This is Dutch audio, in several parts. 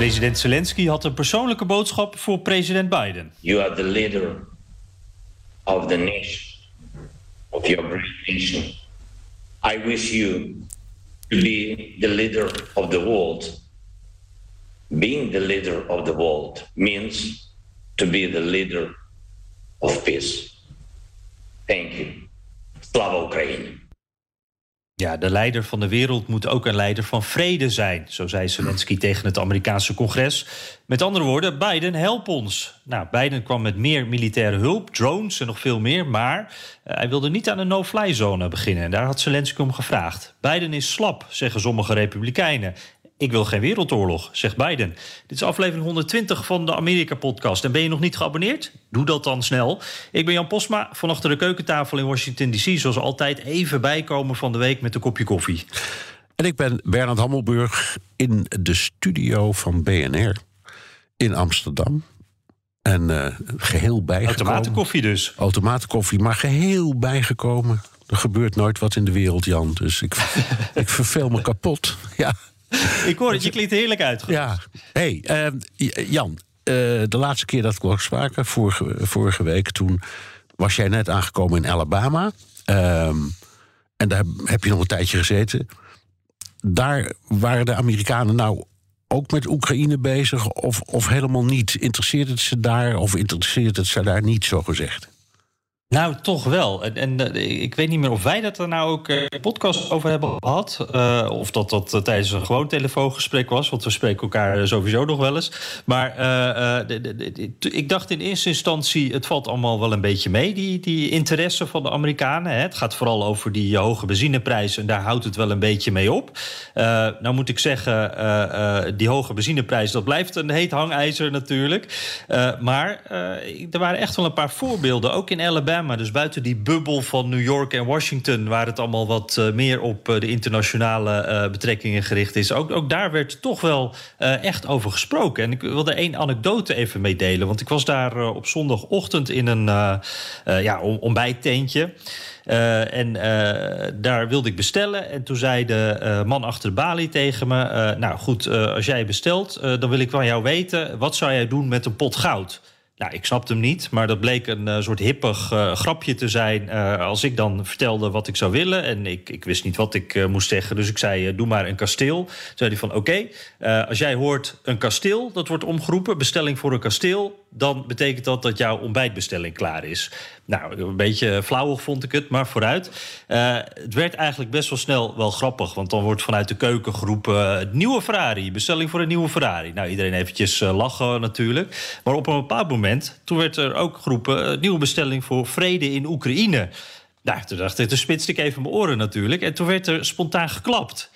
President Zelensky had een persoonlijke boodschap voor president Biden. You are the leader of the nation, of your great nation. I wish you to be the leader of the world. Being the leader of the world means to be the leader of peace. Thank you. Slava Ukraine. Ja, de leider van de wereld moet ook een leider van vrede zijn, zo zei Zelensky tegen het Amerikaanse congres. Met andere woorden, Biden, help ons. Nou, Biden kwam met meer militaire hulp, drones en nog veel meer, maar eh, hij wilde niet aan een no-fly zone beginnen. En daar had Zelensky om gevraagd. Biden is slap, zeggen sommige republikeinen. Ik wil geen wereldoorlog, zegt Biden. Dit is aflevering 120 van de Amerika-podcast. En ben je nog niet geabonneerd? Doe dat dan snel. Ik ben Jan Posma van achter de keukentafel in Washington D.C. Zoals altijd even bijkomen van de week met een kopje koffie. En ik ben Bernard Hammelburg in de studio van BNR in Amsterdam. En uh, geheel bijgekomen. Automatenkoffie dus. Automatenkoffie, maar geheel bijgekomen. Er gebeurt nooit wat in de wereld, Jan. Dus ik, ik verveel me kapot. Ja. Ik hoor het, je klinkt heerlijk uit. Ja. hey, uh, Jan, uh, de laatste keer dat we spraken, vorige, vorige week, toen was jij net aangekomen in Alabama. Uh, en daar heb je nog een tijdje gezeten. Daar waren de Amerikanen nou ook met Oekraïne bezig, of, of helemaal niet? Interesseert het ze daar, of interesseert het ze daar niet, zo gezegd? Nou, toch wel. En, en uh, ik weet niet meer of wij dat er nou ook uh, podcast over hebben gehad. Uh, of dat dat tijdens een gewoon telefoongesprek was. Want we spreken elkaar sowieso nog wel eens. Maar de, ik dacht in eerste instantie... het valt allemaal wel een beetje mee, die, die interesse van de Amerikanen. Hè. Het gaat vooral over die hoge benzineprijs... en daar houdt het wel een beetje mee op. nou moet ik zeggen, die hoge benzineprijs... dat blijft een heet hangijzer natuurlijk. maar er waren echt wel een paar voorbeelden, ook in Alabama maar dus buiten die bubbel van New York en Washington, waar het allemaal wat uh, meer op uh, de internationale uh, betrekkingen gericht is, ook, ook daar werd toch wel echt over gesproken. En ik wilde één anekdote even meedelen, want ik was daar op zondagochtend in een ja, ontbijttentje. Uh, en daar wilde ik bestellen. En toen zei de man achter de balie tegen me... nou goed, als jij bestelt, dan wil ik van jou weten... wat zou jij doen met een pot goud? Nou, ik snapte hem niet, maar dat bleek een uh, soort hippig uh, grapje te zijn. Uh, als ik dan vertelde wat ik zou willen. En ik, ik wist niet wat ik moest zeggen, dus ik zei: Doe maar een kasteel. Toen zei hij van: Oké, als jij hoort een kasteel, dat wordt omgeroepen, bestelling voor een kasteel. Dan betekent dat dat jouw ontbijtbestelling klaar is. Nou, een beetje flauwig vond ik het, maar vooruit. het werd eigenlijk best wel snel wel grappig, want dan wordt vanuit de keuken geroepen: Nieuwe Ferrari, bestelling voor een nieuwe Ferrari. Nou, iedereen eventjes lachen natuurlijk. Maar op een bepaald moment toen werd er ook geroepen... Nieuwe bestelling voor vrede in Oekraïne. Nou, toen dacht ik, toen spitste ik even mijn oren natuurlijk. En toen werd er spontaan geklapt.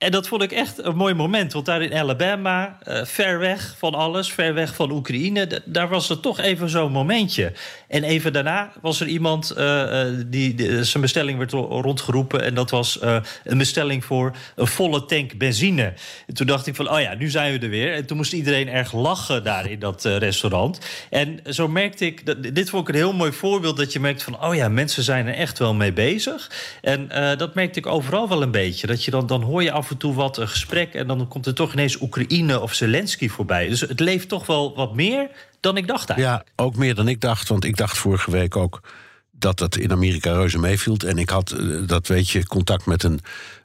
En dat vond ik echt een mooi moment. Want daar in Alabama, uh, ver weg van alles, ver weg van Oekraïne, daar was er toch even zo'n momentje. En even daarna was er iemand uh, die, die, zijn bestelling werd rondgeroepen. En dat was een bestelling voor een volle tank benzine. En toen dacht ik van, oh ja, nu zijn we er weer. En toen moest iedereen erg lachen daar in dat restaurant. En zo merkte ik, dat, dit vond ik een heel mooi voorbeeld, dat je merkt van, oh ja, mensen zijn er echt wel mee bezig. En dat merkte ik overal wel een beetje. Dat je dan, dan hoor je af en toe wat een gesprek en dan komt er toch ineens Oekraïne of Zelensky voorbij. Dus het leeft toch wel wat meer dan ik dacht eigenlijk. Ja, ook meer dan ik dacht, want ik dacht vorige week ook dat het in Amerika reuze meeviel. En ik had, dat weet je, contact met een,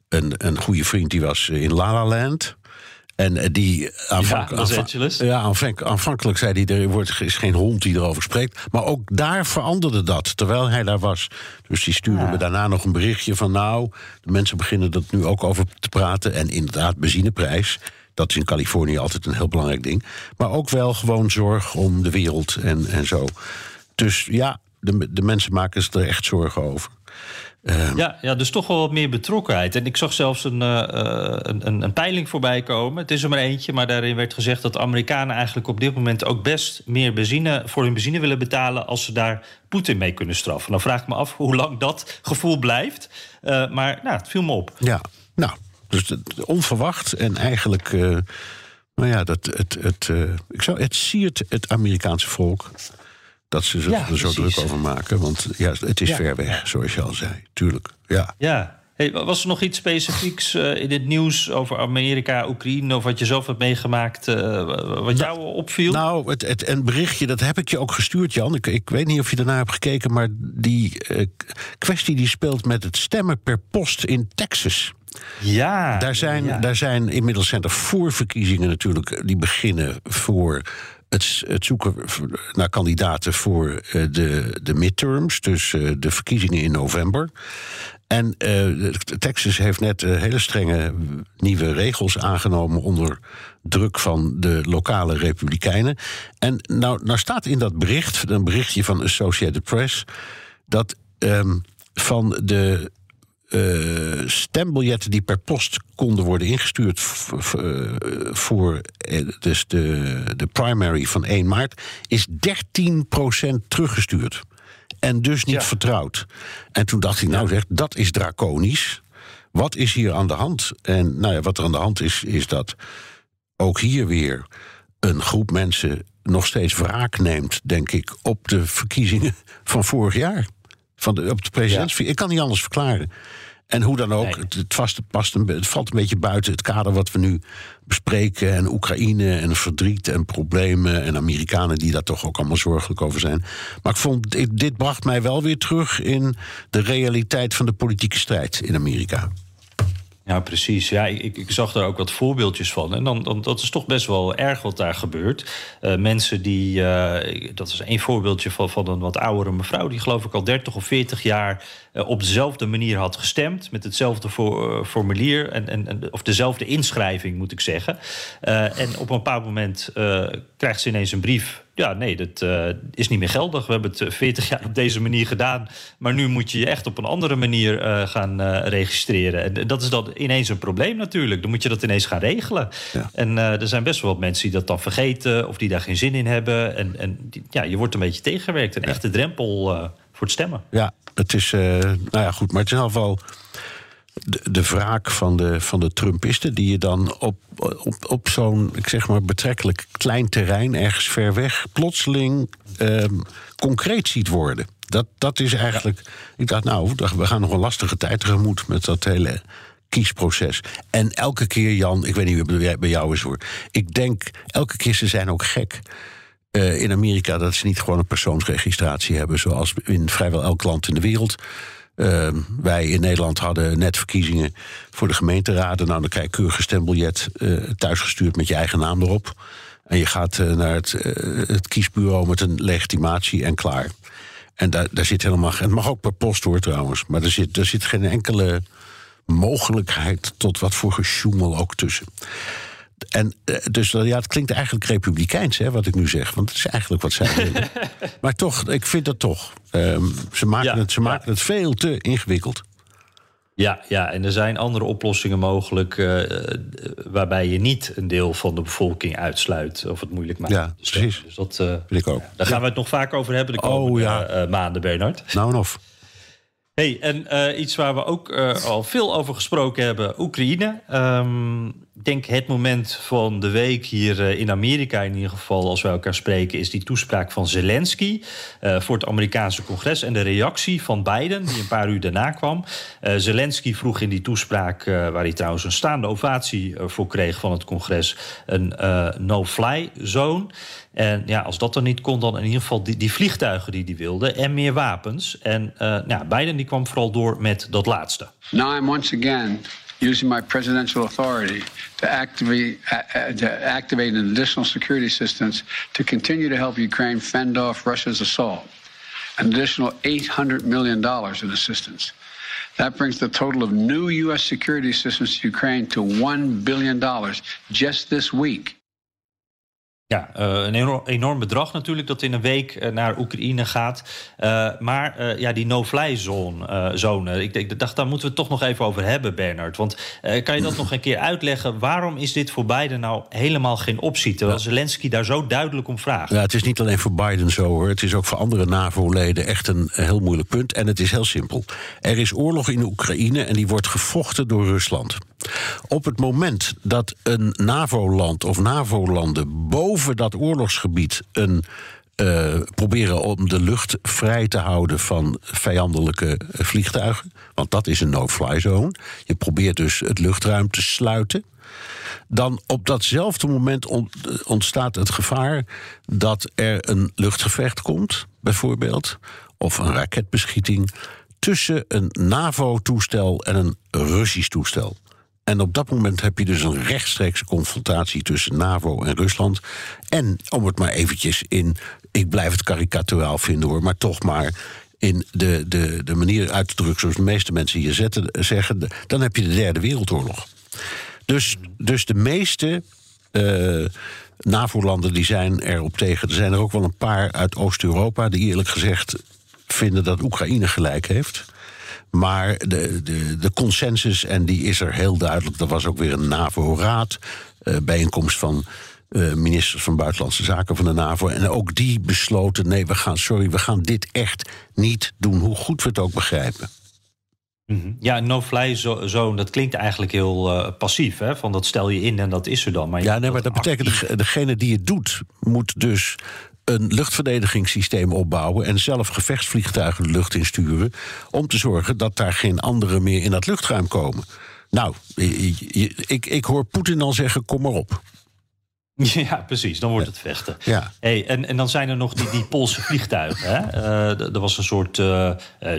een, een goede vriend die was in La La Land. En die aanvank ja, Los Angeles. Ja, aanvank, aanvankelijk zei hij: er wordt, is geen hond die erover spreekt. Maar ook daar veranderde dat terwijl hij daar was. Dus die stuurde ja. me daarna nog een berichtje van: Nou, de mensen beginnen er nu ook over te praten. En inderdaad, benzineprijs. Dat is in Californië altijd een heel belangrijk ding. Maar ook wel gewoon zorg om de wereld en, en zo. Dus ja, de, de mensen maken zich er echt zorgen over. Ehm, Ja, ja, dus toch wel wat meer betrokkenheid. En ik zag zelfs een, eh, eh, een, een, een peiling voorbij komen. Het is er maar eentje, maar daarin werd gezegd dat de Amerikanen eigenlijk op dit moment ook best meer benzine voor hun benzine willen betalen als ze daar Poetin mee kunnen straffen. Dan vraag ik me af hoe lang dat gevoel blijft. Eh, maar nou, het viel me op. Ja, nou, dus onverwacht en eigenlijk. nou ja, dat, het, het, ik zou, het siert het Amerikaanse volk. Dat ze zich Ja, er zo precies. druk over maken. Want ja, het is Ja. ver weg, zoals je al zei. Tuurlijk. Ja. Ja. Hey, was er nog iets specifieks eh, in het nieuws over Amerika, Oekraïne... of wat je zelf hebt meegemaakt, eh, wat jou opviel? Nou, het, het, een berichtje, dat heb ik je ook gestuurd, Jan. Ik, ik weet niet of je daarna hebt gekeken, maar die eh, kwestie die speelt met het stemmen per post in Texas. ja, Daar zijn, ja. daar zijn inmiddels zijn er voorverkiezingen natuurlijk die beginnen voor het, zoeken naar kandidaten voor eh, de, de midterms, dus eh, de verkiezingen in november. En eh, Texas heeft net hele strenge nieuwe regels aangenomen onder druk van de lokale republikeinen. En nou, nou staat in dat bericht, een berichtje van Associated Press, dat ehm, van de eh, stembiljetten die per post konden worden ingestuurd eh, voor eh, dus de, de primary van 1 maart, is 13% teruggestuurd. En dus niet Ja. vertrouwd. En toen dacht ik, nou zeg, dat is draconisch. Wat is hier aan de hand? En nou ja, wat er aan de hand is, is dat ook hier weer een groep mensen nog steeds wraak neemt, denk ik, op de verkiezingen van vorig jaar. Van de, op de presidentsverkiezingen. Ik kan niet anders verklaren. En hoe dan ook, Nee. het, het, vast, past een, het valt een beetje buiten het kader wat we nu bespreken. En Oekraïne en verdriet en problemen. En Amerikanen die daar toch ook allemaal zorgelijk over zijn. Maar ik vond, dit, dit bracht mij wel weer terug in de realiteit van de politieke strijd in Amerika. Ja, precies. Ja, ik, ik zag daar ook wat voorbeeldjes van. En dan, dan, dat is toch best wel erg wat daar gebeurt. Eh, mensen die. eh, dat is één voorbeeldje van, van een wat oudere mevrouw. die geloof ik al 30 of 40 jaar. Eh, op dezelfde manier had gestemd. met hetzelfde voor, eh, formulier. En, en, of dezelfde inschrijving, moet ik zeggen. Eh, en op een bepaald moment krijgt ze ineens een brief. Ja, nee, dat is niet meer geldig. We hebben het eh, 40 jaar op deze manier gedaan. Maar nu moet je je echt op een andere manier gaan registreren. En dat is dan ineens een probleem natuurlijk. Dan moet je dat ineens gaan regelen. Ja. En er zijn best wel wat mensen die dat dan vergeten... of die daar geen zin in hebben. En, en ja, je wordt een beetje tegengewerkt. Een echte drempel voor het stemmen. Ja, het is. eh, nou ja, goed, maar het is in ieder geval. De, de wraak van de, van de Trumpisten, die je dan op, op, op zo'n, ik zeg maar, betrekkelijk klein terrein, ergens ver weg, plotseling ehm, concreet ziet worden. Dat, dat is eigenlijk. Ik dacht, nou, we gaan nog een lastige tijd tegemoet met dat hele kiesproces. En elke keer, Jan, ik weet niet hoe het bij jou is hoor. Ik denk, elke keer ze zijn ook gek eh, in Amerika dat ze niet gewoon een persoonsregistratie hebben, zoals in vrijwel elk land in de wereld. Eh, wij in Nederland hadden net verkiezingen voor de gemeenteraden. Nou, dan krijg je keurig stembiljet eh, thuisgestuurd met je eigen naam erop. En je gaat eh, naar het, het kiesbureau met een legitimatie en klaar. En daar, daar zit helemaal. Het mag ook per post hoor trouwens. Maar er zit, er zit geen enkele mogelijkheid tot wat voor gesjoemel ook tussen. En eh, dus eh, ja, het klinkt eigenlijk republikeins, hè, wat ik nu zeg. Want het is eigenlijk wat zij willen. maar toch, ik vind dat toch. Ehm, ze maken, Ja, het, ze ja. maken het veel te ingewikkeld. Ja, ja, en er zijn andere oplossingen mogelijk... eh, waarbij je niet een deel van de bevolking uitsluit... of het moeilijk maakt. Ja, Dus, precies. Dus dat, Vind ik ook. daar gaan we het nog vaak over hebben de Oh, komende ja. eh, maanden, Bernard. Nou en of. Hey, en iets waar we ook al veel over gesproken hebben, Oekraïne. Ik denk het moment van de week hier eh, in Amerika in ieder geval... als we elkaar spreken, is die toespraak van Zelensky... eh, voor het Amerikaanse congres en de reactie van Biden... die een paar uur daarna kwam. Eh, Zelensky vroeg in die toespraak, waar hij trouwens een staande ovatie voor kreeg... van het congres, een no-fly zone... En ja, als dat dan niet kon, dan in ieder geval die, die vliegtuigen die hij wilde en meer wapens. En nou, Biden die kwam vooral door met dat laatste. Now I'm once again using my presidential authority to activate, uh, uh, to activate an additional security assistance to continue to help Ukraine fend off Russia's assault. An additional $800 million in assistance. That brings the total of new U.S. security assistance to Ukraine to $1 billion just this week. Ja, een enorm, enorm, bedrag natuurlijk dat in een week naar Oekraïne gaat. maar ja, die no-fly zone, zone ik, ik, dacht, daar moeten we het toch nog even over hebben, Bernard. Want kan je dat nog een keer uitleggen? Waarom is dit voor Biden nou helemaal geen optie? Terwijl Zelensky daar zo duidelijk om vraagt. Ja, het is niet alleen voor Biden zo hoor. Het is ook voor andere NAVO-leden echt een heel moeilijk punt. En het is heel simpel. Er is oorlog in Oekraïne en die wordt gevochten door Rusland. Op het moment dat een NAVO-land of NAVO-landen boven dat oorlogsgebied een uh, proberen om de lucht vrij te houden van vijandelijke vliegtuigen. Want dat is een no-fly zone. Je probeert dus het luchtruim te sluiten. Dan op datzelfde moment ontstaat het gevaar dat er een luchtgevecht komt, bijvoorbeeld, of een raketbeschieting tussen een NAVO-toestel en een Russisch toestel. En op dat moment heb je dus een rechtstreekse confrontatie tussen NAVO en Rusland. En om het maar eventjes in, ik blijf het karikaturaal vinden hoor, maar toch maar in de, de, de manier uit te drukken zoals de meeste mensen hier zetten, zeggen, dan heb je de derde wereldoorlog. Dus, dus de meeste uh, NAVO-landen die zijn erop tegen. Er zijn er ook wel een paar uit Oost-Europa die eerlijk gezegd vinden dat Oekraïne gelijk heeft. Maar de, de, de consensus, en die is er heel duidelijk. Er was ook weer een NAVO-raad, uh, bijeenkomst van uh, ministers van Buitenlandse Zaken van de NAVO. En ook die besloten: nee, we gaan, sorry, we gaan dit echt niet doen, hoe goed we het ook begrijpen. Mhm. Ja, no-fly zone, dat klinkt eigenlijk heel uh, passief. Hè? Van dat stel je in en dat is er dan. Maar ja, nee, maar dat betekent degene die het doet, moet dus een luchtverdedigingssysteem opbouwen en zelf gevechtsvliegtuigen de lucht insturen. om te zorgen dat daar geen anderen meer in dat luchtruim komen. Nou, ik, ik hoor Poetin al zeggen: kom maar op. Ja, precies. Dan wordt het vechten. Ja. Hey, en, en dan zijn er nog die, die Poolse vliegtuigen. Hè? Uh, er was een soort uh,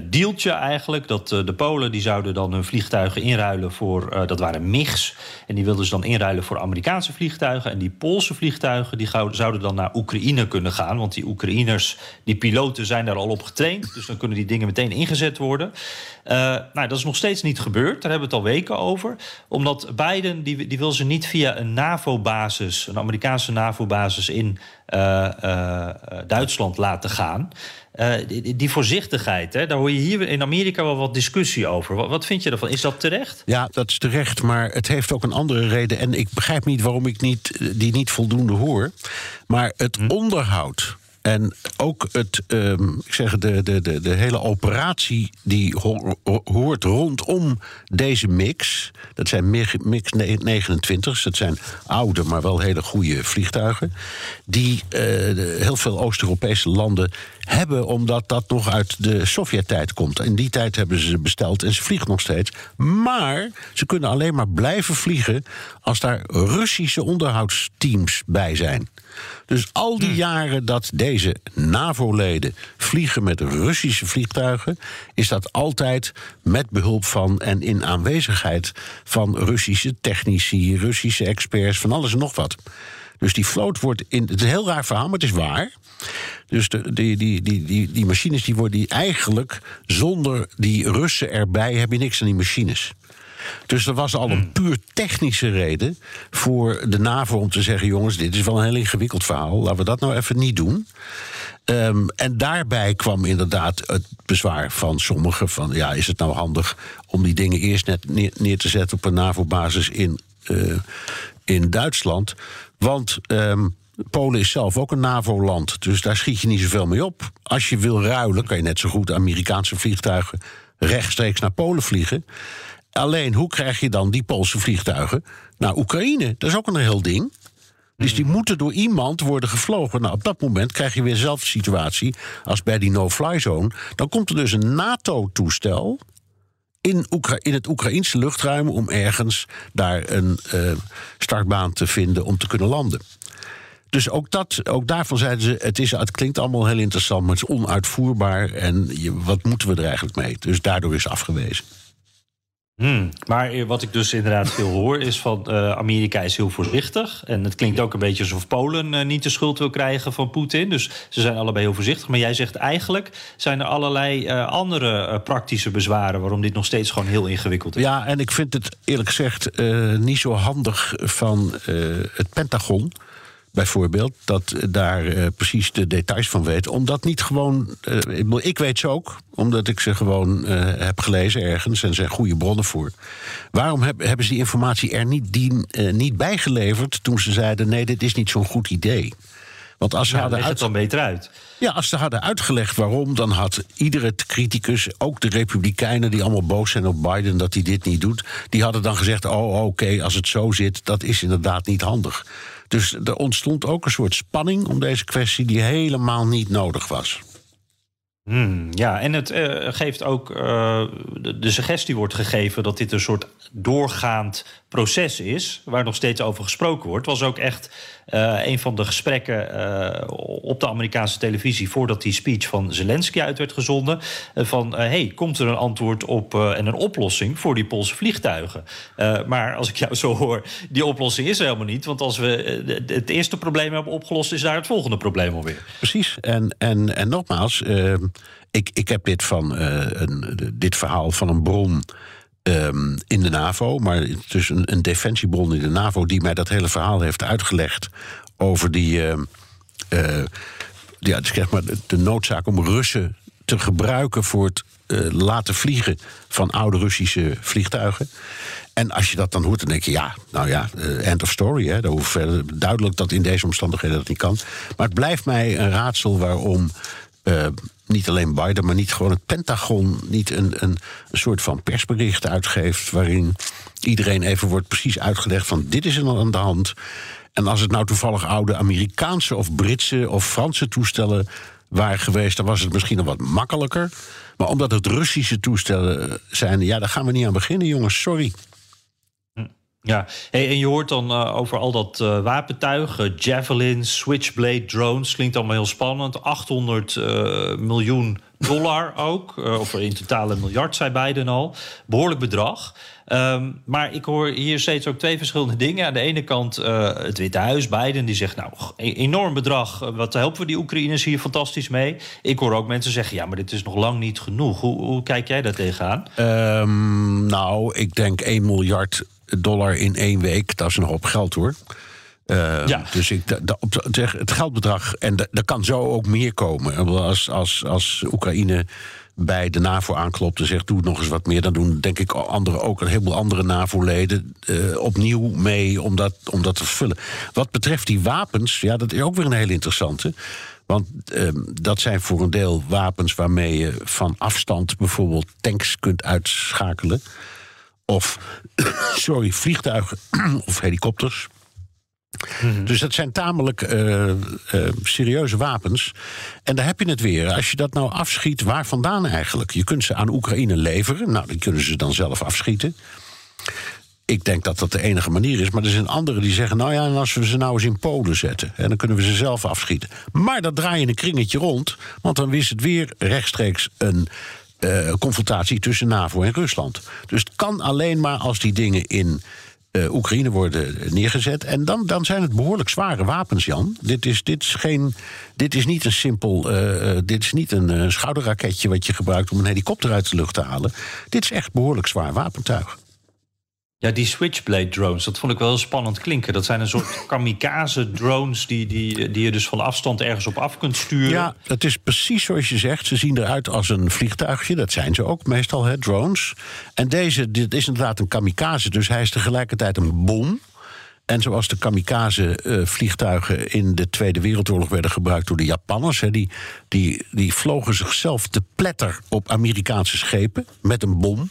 dealtje eigenlijk. Dat de Polen die zouden dan hun vliegtuigen inruilen voor... dat waren MIGs. En die wilden ze dan inruilen voor Amerikaanse vliegtuigen. En die Poolse vliegtuigen die zouden dan naar Oekraïne kunnen gaan. Want die Oekraïners, die piloten zijn daar al op getraind. Dus dan kunnen die dingen meteen ingezet worden. nou, dat is nog steeds niet gebeurd. Daar hebben we het al weken over. Omdat Biden, die, die wil ze niet via een NAVO-basis... een Amerikaanse NAVO-basis in uh, uh, Duitsland laten gaan. Uh, die, die, voorzichtigheid, hè, daar hoor je hier in Amerika wel wat discussie over. Wat, wat, vind je ervan? Is dat terecht? Ja, dat is terecht, maar het heeft ook een andere reden. En ik begrijp niet waarom ik niet, die niet voldoende hoor. Maar het hm? onderhoud en ook het, um, ik zeg, de, de, de, de hele operatie die hoort rondom deze mix. Dat zijn mix 29, dat zijn oude, maar wel hele goede vliegtuigen. Die uh, heel veel Oost-Europese landen hebben, omdat dat nog uit de Sovjet-tijd komt. In die tijd hebben ze ze besteld en ze vliegen nog steeds. Maar ze kunnen alleen maar blijven vliegen als daar Russische onderhoudsteams bij zijn. Dus al die hmm. jaren dat deze NAVO-leden vliegen met Russische vliegtuigen, is dat altijd met behulp van en in aanwezigheid van Russische technici, Russische experts, van alles en nog wat. Dus die vloot wordt in. Het is een heel raar verhaal, maar het is waar. Dus de, die, die, die, die, die machines die worden die eigenlijk zonder die Russen erbij heb je niks aan die machines. Dus er was al een hmm. puur technische reden voor de NAVO om te zeggen: jongens, dit is wel een heel ingewikkeld verhaal. Laten we dat nou even niet doen. Um, en daarbij kwam inderdaad het bezwaar van sommigen: van ja, is het nou handig om die dingen eerst net neer, neer te zetten op een NAVO-basis in, uh, in Duitsland? Want. Um, Polen is zelf ook een NAVO-land, dus daar schiet je niet zoveel mee op. Als je wil ruilen, kan je net zo goed Amerikaanse vliegtuigen rechtstreeks naar Polen vliegen. Alleen, hoe krijg je dan die Poolse vliegtuigen naar Oekraïne? Dat is ook een heel ding. Dus die moeten door iemand worden gevlogen. Nou, op dat moment krijg je weer dezelfde situatie als bij die no-fly zone. Dan komt er dus een NATO-toestel in, het Oekraïnse luchtruim om ergens daar een uh, startbaan te vinden om te kunnen landen. Dus ook, dat, ook daarvan zeiden ze: het, is, het klinkt allemaal heel interessant, maar het is onuitvoerbaar. En wat moeten we er eigenlijk mee? Dus daardoor is afgewezen. Hmm. Maar wat ik dus inderdaad veel hoor is van uh, Amerika is heel voorzichtig. En het klinkt ook een beetje alsof Polen uh, niet de schuld wil krijgen van Poetin. Dus ze zijn allebei heel voorzichtig. Maar jij zegt eigenlijk zijn er allerlei andere praktische bezwaren... waarom dit nog steeds gewoon heel ingewikkeld is. Ja, en ik vind het eerlijk gezegd niet zo handig van het Pentagon bijvoorbeeld, dat daar uh, precies de details van weet. Omdat niet gewoon. Uh, ik weet ze ook, omdat ik ze gewoon uh, heb gelezen ergens en zijn goede bronnen voor. Waarom heb, hebben ze die informatie er niet, die, niet bijgeleverd toen ze zeiden: nee, dit is niet zo'n goed idee? Want als ze ja, hadden uit... het dan beter uit. Ja, als ze hadden uitgelegd waarom, dan had iedere criticus, ook de Republikeinen die allemaal boos zijn op Biden dat hij dit niet doet, die hadden dan gezegd: oh, oké, als het zo zit, dat is inderdaad niet handig. Dus er ontstond ook een soort spanning om deze kwestie die helemaal niet nodig was. Hmm, ja, en het uh, geeft ook. Uh, de, de, suggestie wordt gegeven dat dit een soort doorgaand proces is. waar nog steeds over gesproken wordt. was ook echt uh, een van de gesprekken op de Amerikaanse televisie. voordat die speech van Zelensky uit werd gezonden. van hey, komt er een antwoord op en een oplossing voor die Poolse vliegtuigen? maar als ik jou zo hoor, die oplossing is er helemaal niet. Want als we het eerste probleem hebben opgelost, is daar het volgende probleem alweer. Precies. En, en, en nogmaals ik, ik heb dit, van, een, dit verhaal van een bron um, in de NAVO, maar is een, een, defensiebron in de NAVO die mij dat hele verhaal heeft uitgelegd over die, uh, uh, ja, zeg maar de noodzaak om Russen te gebruiken voor het laten vliegen van oude Russische vliegtuigen. En als je dat dan hoort, dan denk je, ja, nou ja, end of story. Hè. Duidelijk dat in deze omstandigheden dat niet kan. Maar het blijft mij een raadsel waarom niet alleen Biden, maar niet gewoon het Pentagon niet een, een, soort van persbericht uitgeeft. waarin iedereen even wordt precies uitgelegd van dit is er aan de hand. En als het nou toevallig oude Amerikaanse of Britse of Franse toestellen waren geweest, dan was het misschien nog wat makkelijker. Maar omdat het Russische toestellen zijn, ja, daar gaan we niet aan beginnen, jongens, sorry. Ja, hey, en je hoort dan uh, over al dat uh, wapentuig, uh, Javelin, Switchblade, drones. Klinkt allemaal heel spannend. 800 miljoen dollar ook. of in totaal een miljard, zei Biden al. Behoorlijk bedrag. Um, maar ik hoor hier steeds ook twee verschillende dingen. Aan de ene kant het Witte Huis, Biden, die zegt... nou, e-, enorm bedrag, wat helpen we die Oekraïners hier fantastisch mee? Ik hoor ook mensen zeggen, ja, maar dit is nog lang niet genoeg. Hoe, hoe kijk jij daar tegenaan? Um, nou, ik denk 1 miljard dollar in één week, dat is een hoop geld hoor. Uh, ja. Dus ik, het geldbedrag, en er kan zo ook meer komen. Als, als, als Oekraïne bij de NAVO aanklopt en zegt: doe nog eens wat meer, dan doen denk ik anderen ook een heleboel andere NAVO-leden uh, opnieuw mee om dat, om dat te vervullen. Wat betreft die wapens, ja, dat is ook weer een hele interessante. Want uh, dat zijn voor een deel wapens waarmee je van afstand bijvoorbeeld tanks kunt uitschakelen of sorry, vliegtuigen of helikopters. Mhm. Dus dat zijn tamelijk uh, uh, serieuze wapens. En daar heb je het weer. Als je dat nou afschiet, waar vandaan eigenlijk? Je kunt ze aan Oekraïne leveren. Nou, die kunnen ze dan zelf afschieten. Ik denk dat dat de enige manier is. Maar er zijn anderen die zeggen: Nou ja, en als we ze nou eens in Polen zetten. En dan kunnen we ze zelf afschieten. Maar dat draai je een kringetje rond. Want dan is het weer rechtstreeks een uh, confrontatie tussen NAVO en Rusland. Dus het kan alleen maar als die dingen in uh, Oekraïne worden neergezet. En dan, dan zijn het behoorlijk zware wapens, Jan. Dit is, dit is, geen, dit is niet een simpel. Uh, dit is niet een schouderraketje wat je gebruikt om een helikopter uit de lucht te halen. Dit is echt behoorlijk zwaar wapentuig. Ja, die Switchblade drones, dat vond ik wel heel spannend klinken. Dat zijn een soort kamikaze drones die, die, die je dus van afstand ergens op af kunt sturen. Ja, het is precies zoals je zegt. Ze zien eruit als een vliegtuigje. Dat zijn ze ook meestal, hè, drones. En deze, dit is inderdaad een kamikaze, dus hij is tegelijkertijd een bom. En zoals de kamikaze-vliegtuigen in de Tweede Wereldoorlog werden gebruikt door de Japanners, hè, die, die, die vlogen zichzelf te pletter op Amerikaanse schepen met een bom.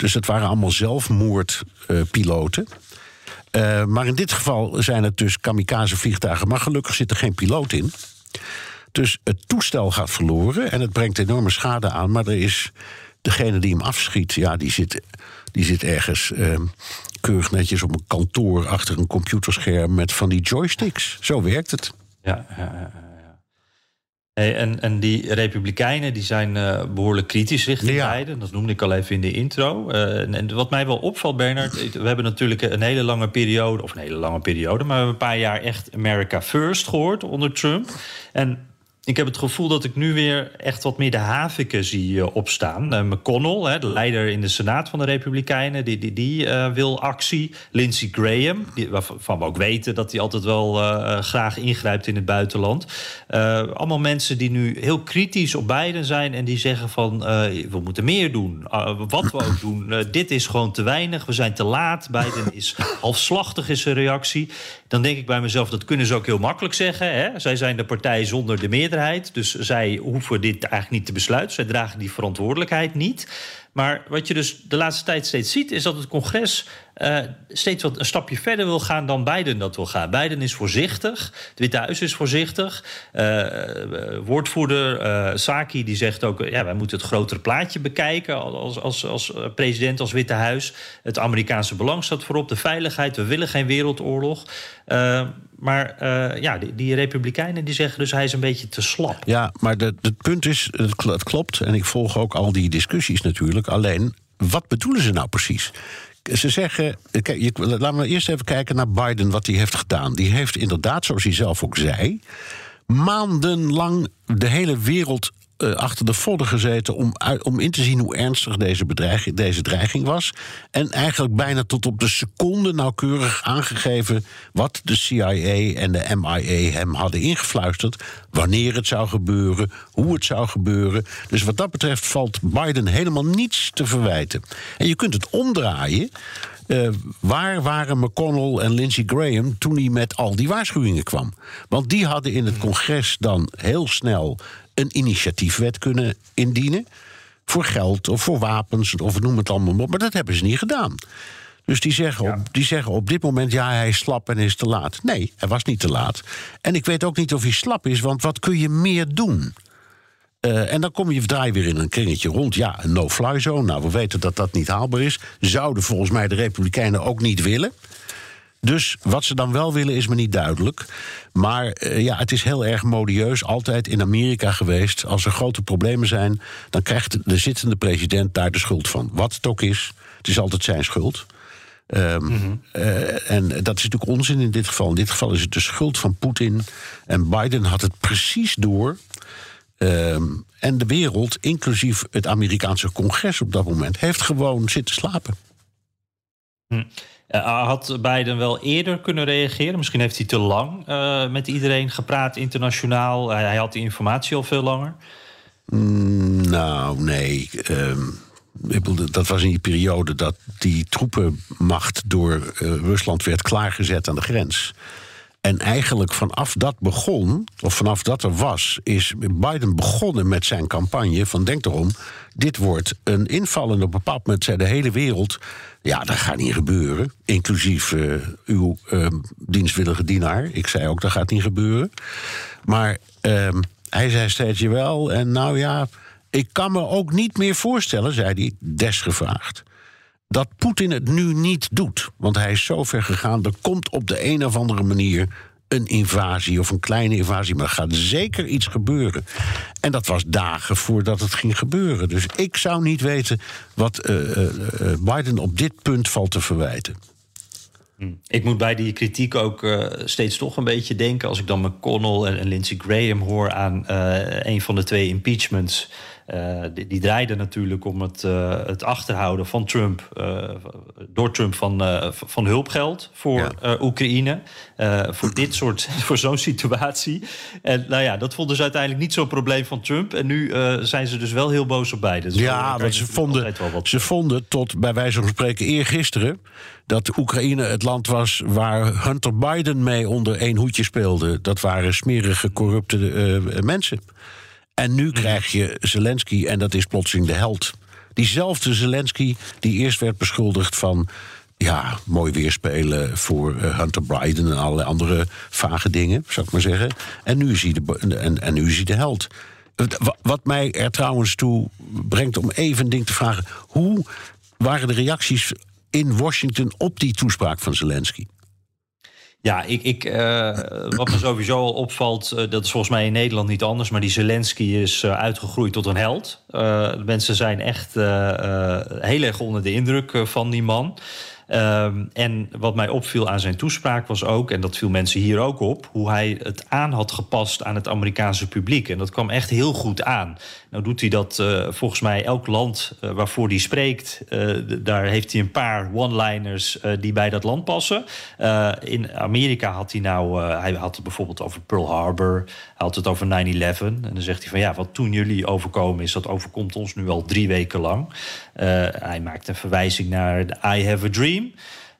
Dus het waren allemaal zelfmoordpiloten. Uh, maar in dit geval zijn het dus kamikaze-vliegtuigen. Maar gelukkig zit er geen piloot in. Dus het toestel gaat verloren en het brengt enorme schade aan. Maar er is degene die hem afschiet, ja, die zit, die zit ergens uh, keurig netjes op een kantoor achter een computerscherm met van die joysticks. Zo werkt het. Ja, ja en, en die Republikeinen die zijn uh, behoorlijk kritisch richting ja. Biden. Dat noemde ik al even in de intro. Uh, en, en, wat mij wel opvalt, Bernard, we hebben natuurlijk een hele lange periode, of een hele lange periode, maar we hebben een paar jaar echt America First gehoord onder Trump. En ik heb het gevoel dat ik nu weer echt wat meer de haviken zie uh, opstaan. Uh, McConnell, hè, de leider in de Senaat van de Republikeinen, die, die, die uh, wil actie. Lindsey Graham, die, waarvan we ook weten dat hij altijd wel graag ingrijpt in het buitenland. allemaal mensen die nu heel kritisch op Biden zijn en die zeggen van we moeten meer doen. wat we ook doen, dit is gewoon te weinig. We zijn te laat. Biden is halfslachtig is zijn reactie. Dan denk ik bij mezelf, dat kunnen ze ook heel makkelijk zeggen. Hè? Zij zijn de partij zonder de meerderheid. Dus zij hoeven dit eigenlijk niet te besluiten. Zij dragen die verantwoordelijkheid niet. Maar wat je dus de laatste tijd steeds ziet, is dat het congres uh, steeds wat een stapje verder wil gaan dan Biden dat wil gaan. Biden is voorzichtig, het Witte Huis is voorzichtig. Uh, woordvoerder Saki die zegt ook: ja, wij moeten het grotere plaatje bekijken als, als, als president, als Witte Huis. Het Amerikaanse belang staat voorop, de veiligheid. We willen geen wereldoorlog. maar ja, die, die, Republikeinen die zeggen dus hij is een beetje te slap. Ja, maar het punt is, het klopt. En ik volg ook al die discussies natuurlijk. Alleen, wat bedoelen ze nou precies? Ze zeggen, kijk, laten we eerst even kijken naar Biden, wat hij heeft gedaan. Die heeft inderdaad, zoals hij zelf ook zei, maandenlang de hele wereld uh, achter de vodden gezeten om, om in te zien hoe ernstig deze, bedreiging, deze dreiging was. En eigenlijk bijna tot op de seconde nauwkeurig aangegeven wat de CIA en de MIA hem hadden ingefluisterd. Wanneer het zou gebeuren, hoe het zou gebeuren. Dus wat dat betreft valt Biden helemaal niets te verwijten. En je kunt het omdraaien. Uh, waar waren McConnell en Lindsey Graham toen hij met al die waarschuwingen kwam? Want die hadden in het congres dan heel snel een initiatiefwet kunnen indienen. Voor geld of voor wapens of noem het allemaal op. Maar dat hebben ze niet gedaan. Dus die zeggen, op, die zeggen op dit moment, ja, hij is slap en is te laat. Nee, hij was niet te laat. En ik weet ook niet of hij slap is, want wat kun je meer doen? Uh, en dan kom je draai weer in een kringetje rond. Ja, een no-fly zone. Nou, we weten dat dat niet haalbaar is. Zouden volgens mij de Republikeinen ook niet willen. Dus wat ze dan wel willen is me niet duidelijk. Maar uh, ja, het is heel erg modieus, altijd in Amerika geweest. Als er grote problemen zijn, dan krijgt de zittende president daar de schuld van. Wat het ook is, het is altijd zijn schuld. Um, mm -hmm. uh, en dat is natuurlijk onzin in dit geval. In dit geval is het de schuld van Poetin. En Biden had het precies door. Um, en de wereld, inclusief het Amerikaanse congres op dat moment, heeft gewoon zitten slapen. Hm. Uh, had Biden wel eerder kunnen reageren? Misschien heeft hij te lang uh, met iedereen gepraat internationaal. hij had die informatie al veel langer. Mm, nou, nee. Um, dat was in die periode dat die troepenmacht door uh, Rusland werd klaargezet aan de grens. En eigenlijk vanaf dat begon, of vanaf dat er was, is Biden begonnen met zijn campagne van denk erom, dit wordt een inval. En op bepaald moment zei de hele wereld, ja, dat gaat niet gebeuren. Inclusief uh, uw uh, dienstwillige dienaar. Ik zei ook, dat gaat niet gebeuren. Maar uh, hij zei steeds, wel. En nou ja, ik kan me ook niet meer voorstellen, zei hij, desgevraagd dat Poetin het nu niet doet. Want hij is zo ver gegaan. Er komt op de een of andere manier een invasie of een kleine invasie. Maar er gaat zeker iets gebeuren. En dat was dagen voordat het ging gebeuren. Dus ik zou niet weten wat uh, uh, Biden op dit punt valt te verwijten. Hm. Ik moet bij die kritiek ook steeds toch een beetje denken... als ik dan McConnell en, en Lindsey Graham hoor aan een van de twee impeachments... Uh, die, die draaide natuurlijk om het, uh, het achterhouden van Trump, uh, door Trump van, van hulpgeld voor ja. Oekraïne. voor dit soort, voor zo'n situatie. En nou ja, dat vonden ze uiteindelijk niet zo'n probleem van Trump. En nu zijn ze dus wel heel boos op beide. Dus ja, want ze vonden, ze vonden tot bij wijze van spreken eergisteren dat Oekraïne het land was waar Hunter Biden mee onder één hoedje speelde. Dat waren smerige, corrupte mensen. En nu krijg je Zelensky en dat is plotseling de held. Diezelfde Zelensky die eerst werd beschuldigd van ja, mooi weerspelen voor uh, Hunter Biden en allerlei andere vage dingen, zou ik maar zeggen. En nu is hij de, en, en nu is hij de held. Wat mij er trouwens toe brengt om even een ding te vragen: hoe waren de reacties in Washington op die toespraak van Zelensky? Ja, ik, ik, uh, wat me sowieso al opvalt, uh, dat is volgens mij in Nederland niet anders, maar die Zelensky is uh, uitgegroeid tot een held. mensen zijn echt heel erg onder de indruk van die man. Ehm, en wat mij opviel aan zijn toespraak was ook, en dat viel mensen hier ook op, hoe hij het aan had gepast aan het Amerikaanse publiek. En dat kwam echt heel goed aan. Nou doet hij dat uh, volgens mij elk land uh, waarvoor hij spreekt, uh, daar heeft hij een paar one-liners die bij dat land passen. in Amerika had hij nou, hij had het bijvoorbeeld over Pearl Harbor, hij had het over 9-11. En dan zegt hij van ja, wat toen jullie overkomen is, dat overkomt ons nu al drie weken lang. hij maakt een verwijzing naar I Have a Dream.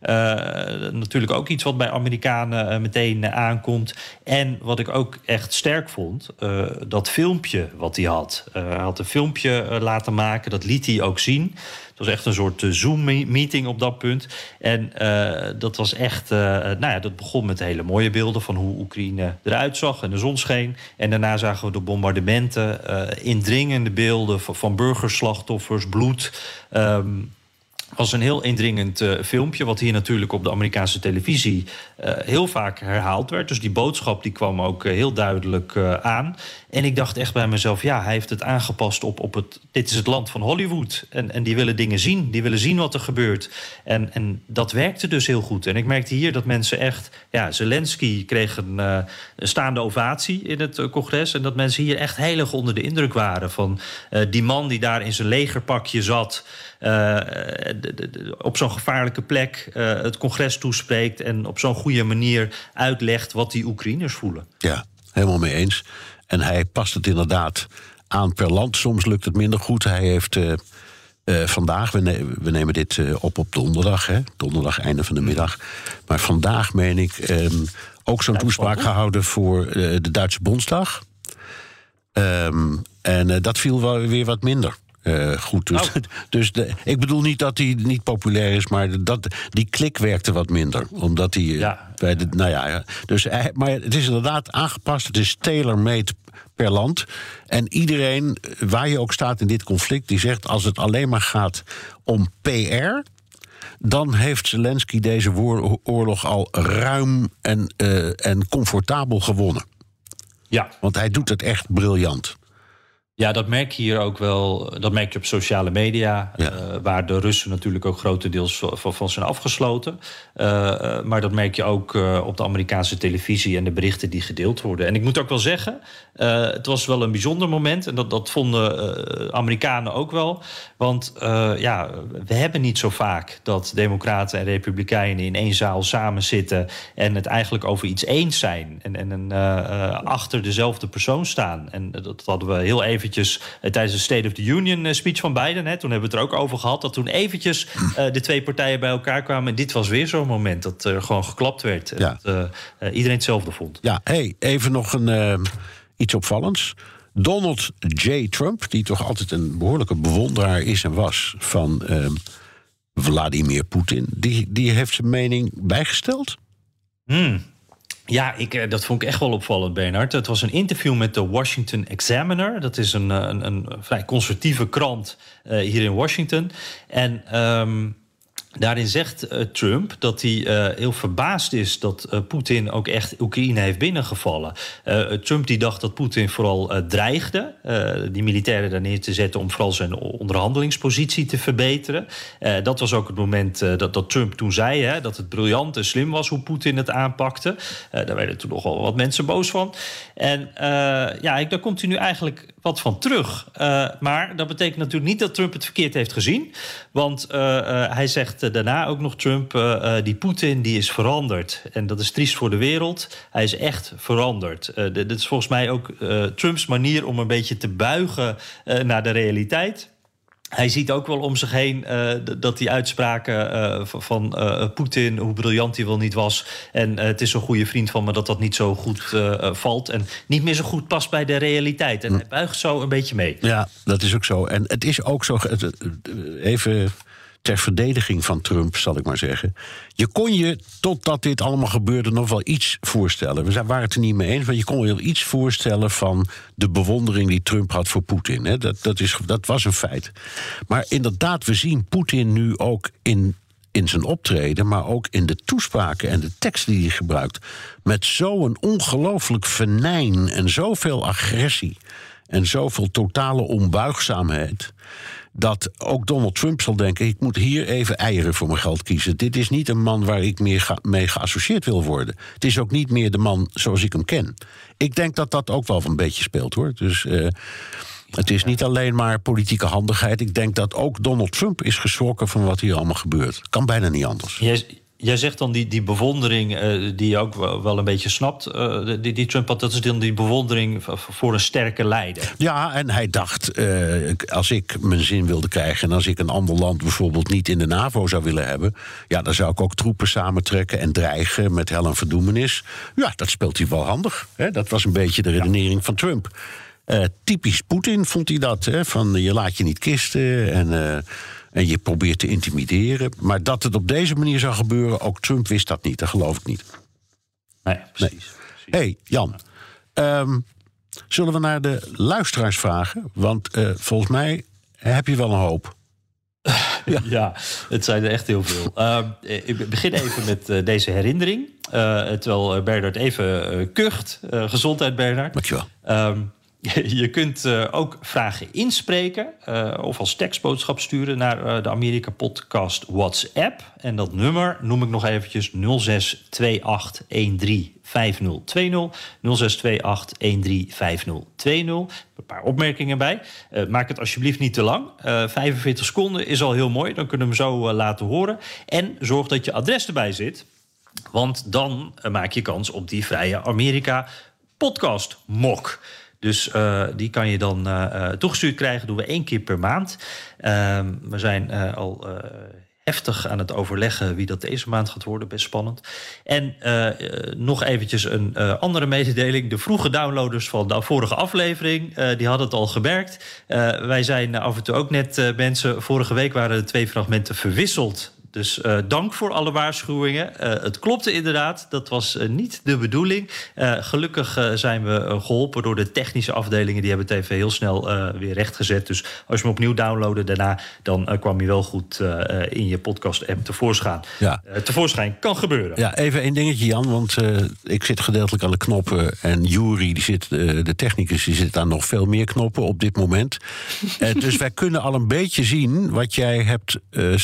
Uh, natuurlijk ook iets wat bij Amerikanen uh, meteen uh, aankomt. En wat ik ook echt sterk vond, dat filmpje wat hij had. hij had een filmpje laten maken, dat liet hij ook zien. Het was echt een soort Zoom-meeting op dat punt. En dat was echt, nou ja, dat begon met hele mooie beelden van hoe Oekraïne eruit zag en de zon scheen. En daarna zagen we de bombardementen, indringende beelden van, burgerslachtoffers, bloed. Um, was een heel indringend uh, filmpje, wat hier natuurlijk op de Amerikaanse televisie heel vaak herhaald werd. Dus die boodschap die kwam ook uh, heel duidelijk aan. En ik dacht echt bij mezelf, ja, hij heeft het aangepast op, op het. Dit is het land van Hollywood. En, en die willen dingen zien, die willen zien wat er gebeurt. En, en dat werkte dus heel goed. En ik merkte hier dat mensen echt. Ja, Zelensky kreeg een, staande ovatie in het congres. En dat mensen hier echt heel erg onder de indruk waren van die man die daar in zijn legerpakje zat. Op zo'n gevaarlijke plek het congres toespreekt en op zo'n goede manier uitlegt wat die Oekraïners voelen. Ja, helemaal mee eens. En hij past het inderdaad aan per land. Soms lukt het minder goed. Hij heeft uh, uh, vandaag, we, ne we, nemen dit op op donderdag, hè? donderdag einde van de middag. Maar vandaag, meen ik, um, ook zo'n toespraak gehouden voor de Duitse Bondsdag. Um, en dat viel wel weer wat minder. Uh, goed. Dus, oh. dus de, ik bedoel niet dat hij niet populair is, maar dat, die klik werkte wat minder. Omdat hij. Ja. Bij de, nou ja, dus hij, maar het is inderdaad aangepast. Het is tailor-made per land. En iedereen, waar je ook staat in dit conflict, die zegt: als het alleen maar gaat om PR. Dan heeft Zelensky deze oorlog al ruim en, uh, en comfortabel gewonnen. Ja. Want hij doet het echt briljant. Ja, dat merk je hier ook wel. Dat merk je op sociale media, ja. uh, waar de Russen natuurlijk ook grotendeels van, van zijn afgesloten. Uh, maar dat merk je ook uh, op de Amerikaanse televisie en de berichten die gedeeld worden. En ik moet ook wel zeggen, het was wel een bijzonder moment. En dat, dat vonden Amerikanen ook wel. Want ja, we hebben niet zo vaak dat Democraten en Republikeinen in één zaal samen zitten en het eigenlijk over iets eens zijn. En, en achter dezelfde persoon staan. En dat hadden we heel even eventjes uh, tijdens de State of the Union uh, speech van Biden. Hè, toen hebben we het er ook over gehad. Dat toen eventjes uh, de twee partijen bij elkaar kwamen. En dit was weer zo'n moment dat er gewoon geklapt werd. Ja. Dat iedereen hetzelfde vond. Ja, hey, even nog een, iets opvallends. Donald J. Trump, die toch altijd een behoorlijke bewonderaar is en was van Vladimir Poetin, die, die heeft zijn mening bijgesteld. Hmm. Ja, ik, eh, dat vond ik echt wel opvallend, Bernard. Het was een interview met de Washington Examiner. Dat is een, eh, een, een vrij conservatieve krant uh, hier in Washington. En um, Daarin zegt uh, Trump dat hij uh, heel verbaasd is dat uh, Poetin ook echt Oekraïne heeft binnengevallen. Trump die dacht dat Poetin vooral dreigde die militairen daar neer te zetten om vooral zijn onderhandelingspositie te verbeteren. dat was ook het moment dat, dat, Trump toen zei hè, dat het briljant en slim was hoe Poetin het aanpakte. daar werden toen nogal wat mensen boos van. En ja, daar komt hij nu eigenlijk wat van terug. maar dat betekent natuurlijk niet dat Trump het verkeerd heeft gezien. Want hij zegt daarna ook nog Trump, uh, die Poetin, die is veranderd. En dat is triest voor de wereld. Hij is echt veranderd. Uh, dit is volgens mij ook Trumps manier om een beetje te buigen naar de realiteit. Hij ziet ook wel om zich heen uh, dat die uitspraken uh, van uh, Poetin, hoe briljant hij wel niet was. En het is een goede vriend van me dat dat niet zo goed valt. En niet meer zo goed past bij de realiteit. En hij buigt zo een beetje mee. Ja, dat is ook zo. En het is ook zo. Even ter verdediging van Trump, zal ik maar zeggen. Je kon je, totdat dit allemaal gebeurde, nog wel iets voorstellen. We waren het er niet mee eens, maar je kon je wel iets voorstellen van de bewondering die Trump had voor Poetin. Dat, dat, is, dat was een feit. Maar inderdaad, we zien Poetin nu ook in in zijn optreden, maar ook in de toespraken en de teksten die hij gebruikt. Met zo'n ongelooflijk venijn en zoveel agressie en zoveel totale onbuigzaamheid. Dat ook Donald Trump zal denken: ik moet hier even eieren voor mijn geld kiezen. Dit is niet een man waar ik meer mee geassocieerd wil worden. Het is ook niet meer de man zoals ik hem ken. Ik denk dat dat ook wel een beetje speelt hoor. Dus. eh, het is niet alleen maar politieke handigheid. Ik denk dat ook Donald Trump is geschrokken van wat hier allemaal gebeurt. Kan bijna niet anders. Jij zegt dan die, die bewondering eh, die je ook wel, wel een beetje snapt, eh, die, die Trump had, dat is dan die bewondering voor een sterke leider. Ja, en hij dacht, eh, als ik mijn zin wilde krijgen... en als ik een ander land bijvoorbeeld niet in de NAVO zou willen hebben... ja, dan zou ik ook troepen samentrekken en dreigen met hel en verdoemenis. Ja, dat speelt hij wel handig. Hè? Dat was een beetje de redenering van Trump. Typisch Poetin vond hij dat, hè? van je laat je niet kisten en... en je probeert te intimideren. Maar dat het op deze manier zou gebeuren, ook Trump wist dat niet. Dat geloof ik niet. Nee, precies. Hé, hey, Jan. ehm, zullen we naar de luisteraars vragen? Want eh, volgens mij heb je wel een hoop. Ja. het zijn er echt heel veel. Ehm, eh, ik begin even met eh, deze herinnering. Eh, terwijl Bernard even kucht. Gezondheid, Bernard. Dankjewel. Ehm, je kunt eh, ook vragen inspreken eh, of als tekstboodschap sturen naar eh, de Amerika Podcast WhatsApp. En dat nummer noem ik nog eventjes 0628135020. 0628135020. Een paar opmerkingen bij. Maak het alsjeblieft niet te lang. Eh 45 seconden is al heel mooi. Dan kunnen we hem zo laten horen. En zorg dat je adres erbij zit. Want dan maak je kans op die Vrije Amerika podcast mok. Dus eh, die kan je dan eh, eh, toegestuurd krijgen. doen we één keer per maand. Ehm, we zijn al heftig aan het overleggen wie dat deze maand gaat worden. Best spannend. En nog eventjes een andere mededeling. De vroege downloaders van de vorige aflevering... die hadden het al gemerkt. Wij zijn af en toe ook net mensen... Vorige week waren de twee fragmenten verwisseld... Dus eh, dank voor alle waarschuwingen. Eh, het klopte inderdaad, dat was eh, niet de bedoeling. Gelukkig zijn we eh, geholpen door de technische afdelingen. Die hebben het even heel snel weer rechtgezet. Dus als je hem opnieuw downloadde daarna... dan kwam hij wel goed in je podcast-app tevoorschijn. Ja. Tevoorschijn kan gebeuren. Ja, even één dingetje, Jan. Want ik zit gedeeltelijk aan de knoppen. En Jury, die zit, de technicus, die zit aan nog veel meer knoppen op dit moment. Dus wij kunnen al een beetje zien wat jij hebt eh,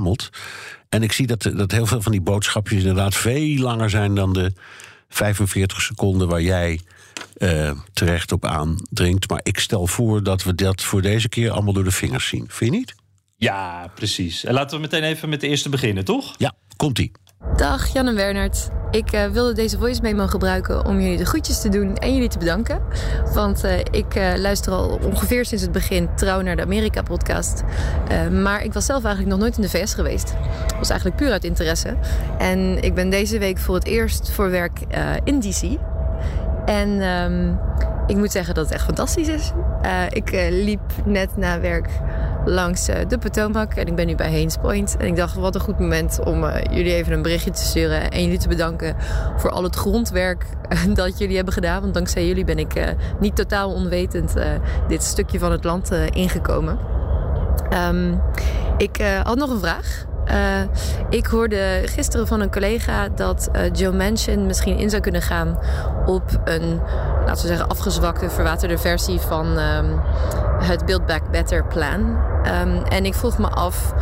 verzameld. En ik zie dat, dat heel veel van die boodschapjes inderdaad veel langer zijn dan de 45 seconden waar jij eh, terecht op aandringt. Maar ik stel voor dat we dat voor deze keer allemaal door de vingers zien. Vind je niet? Ja, precies. En laten we meteen even met de eerste beginnen, toch? Ja, komt-ie. Dag Jan en Bernard. Ik eh, wilde deze voice memo gebruiken om jullie de groetjes te doen en jullie te bedanken. Want eh, ik eh, luister al ongeveer sinds het begin trouw naar de Amerika-podcast. Maar ik was zelf eigenlijk nog nooit in de VS geweest. Dat was eigenlijk puur uit interesse. En ik ben deze week voor het eerst voor werk in DC. En ehm, ik moet zeggen dat het echt fantastisch is. Eh, ik eh, liep net na werk langs eh, de Potomac en ik ben nu bij Haynes Point. En ik dacht, wat een goed moment om jullie even een berichtje te sturen en jullie te bedanken voor al het grondwerk dat jullie hebben gedaan. Want dankzij jullie ben ik niet totaal onwetend dit stukje van het land ingekomen. Ehm, ik had nog een vraag. Eh, ik hoorde gisteren van een collega dat eh, Joe Manchin misschien in zou kunnen gaan op een, laten we zeggen, afgezwakte, verwaterde versie van ehm, het Build Back Better plan. Ehm, en ik vroeg me af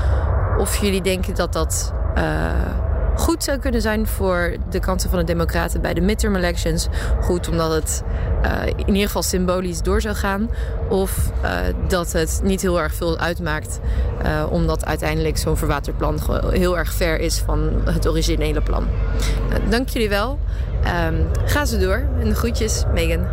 of jullie denken dat dat eh, goed zou kunnen zijn voor de kansen van de Democraten bij de midterm elections. Goed, omdat het eh, in ieder geval symbolisch door zou gaan. Of eh, dat het niet heel erg veel uitmaakt, eh, omdat uiteindelijk zo'n verwaterd plan gewoon heel erg ver is van het originele plan. Dank jullie wel. Ehm, ga ze door. En de groetjes, Megan.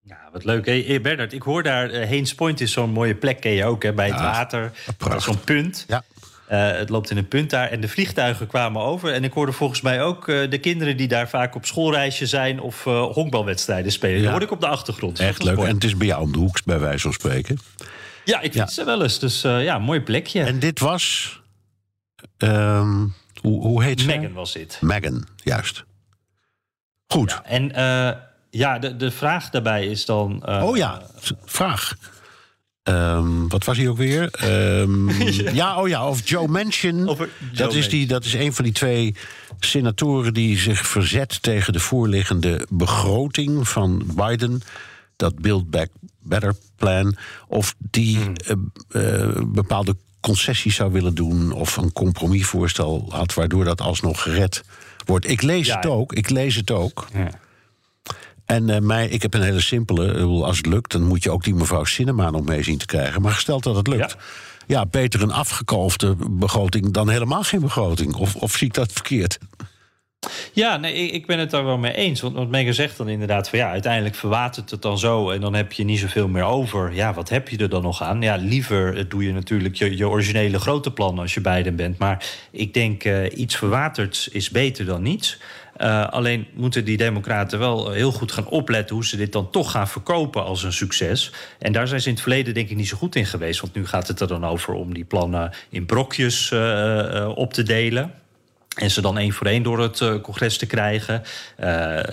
Ja, wat leuk. Hey, hey, Bernard, ik hoor daar, Haynes Point is zo'n mooie plek, ken je ook, hè, bij het Ja, water. Zo'n punt. Ja. Eh, het loopt in een punt daar en de vliegtuigen kwamen over. En ik hoorde volgens mij ook eh, de kinderen die daar vaak op schoolreisje zijn... of eh, honkbalwedstrijden spelen. Ja. Dat hoorde ik op de achtergrond. Echt leuk. En het is bij jou om de hoek, bij wijze van spreken. Ja, ik vind Ja. ze wel eens. Dus ja, mooi plekje. En dit was. ehm, hoe, hoe heet ze? Megan was dit. Megan, juist. Goed. En ja, de, de vraag daarbij is dan... oh ja, vraag. Ehm, wat was hij ook weer? Ehm, ja. oh ja, of Joe Manchin. Joe dat, is die, dat is een van die twee senatoren die zich verzet tegen de voorliggende begroting van Biden. dat Build Back Better plan, of die Hmm. eh, eh, bepaalde concessies zou willen doen of een compromisvoorstel had, waardoor dat alsnog gered wordt. Ik lees Ja, het ook, ik lees het ook. Ja. En eh, mij, ik heb een hele simpele. bedoel, Als het lukt, dan moet je ook die mevrouw Sinema nog mee zien te krijgen. Maar gesteld dat het lukt. Ja. Ja, beter een afgekalfde begroting dan helemaal geen begroting. Of, of zie ik dat verkeerd? Ja, nee, ik- ben het daar wel mee eens. Want wat Megan zegt dan inderdaad van ja, uiteindelijk verwatert het dan zo en dan heb je niet zoveel meer over. Ja, wat heb je er dan nog aan? Ja, liever eh, doe je natuurlijk je, je originele grote plan als je Biden bent. Maar ik denk eh, iets verwaterd is beter dan niets. Eh, alleen moeten die Democraten wel heel goed gaan opletten hoe ze dit dan toch gaan verkopen als een succes. En daar zijn ze in het verleden denk ik niet zo goed in geweest. Want nu gaat het er dan over om die plannen in brokjes eh, eh, op te delen. En ze dan één voor één door het eh, congres te krijgen. Eh,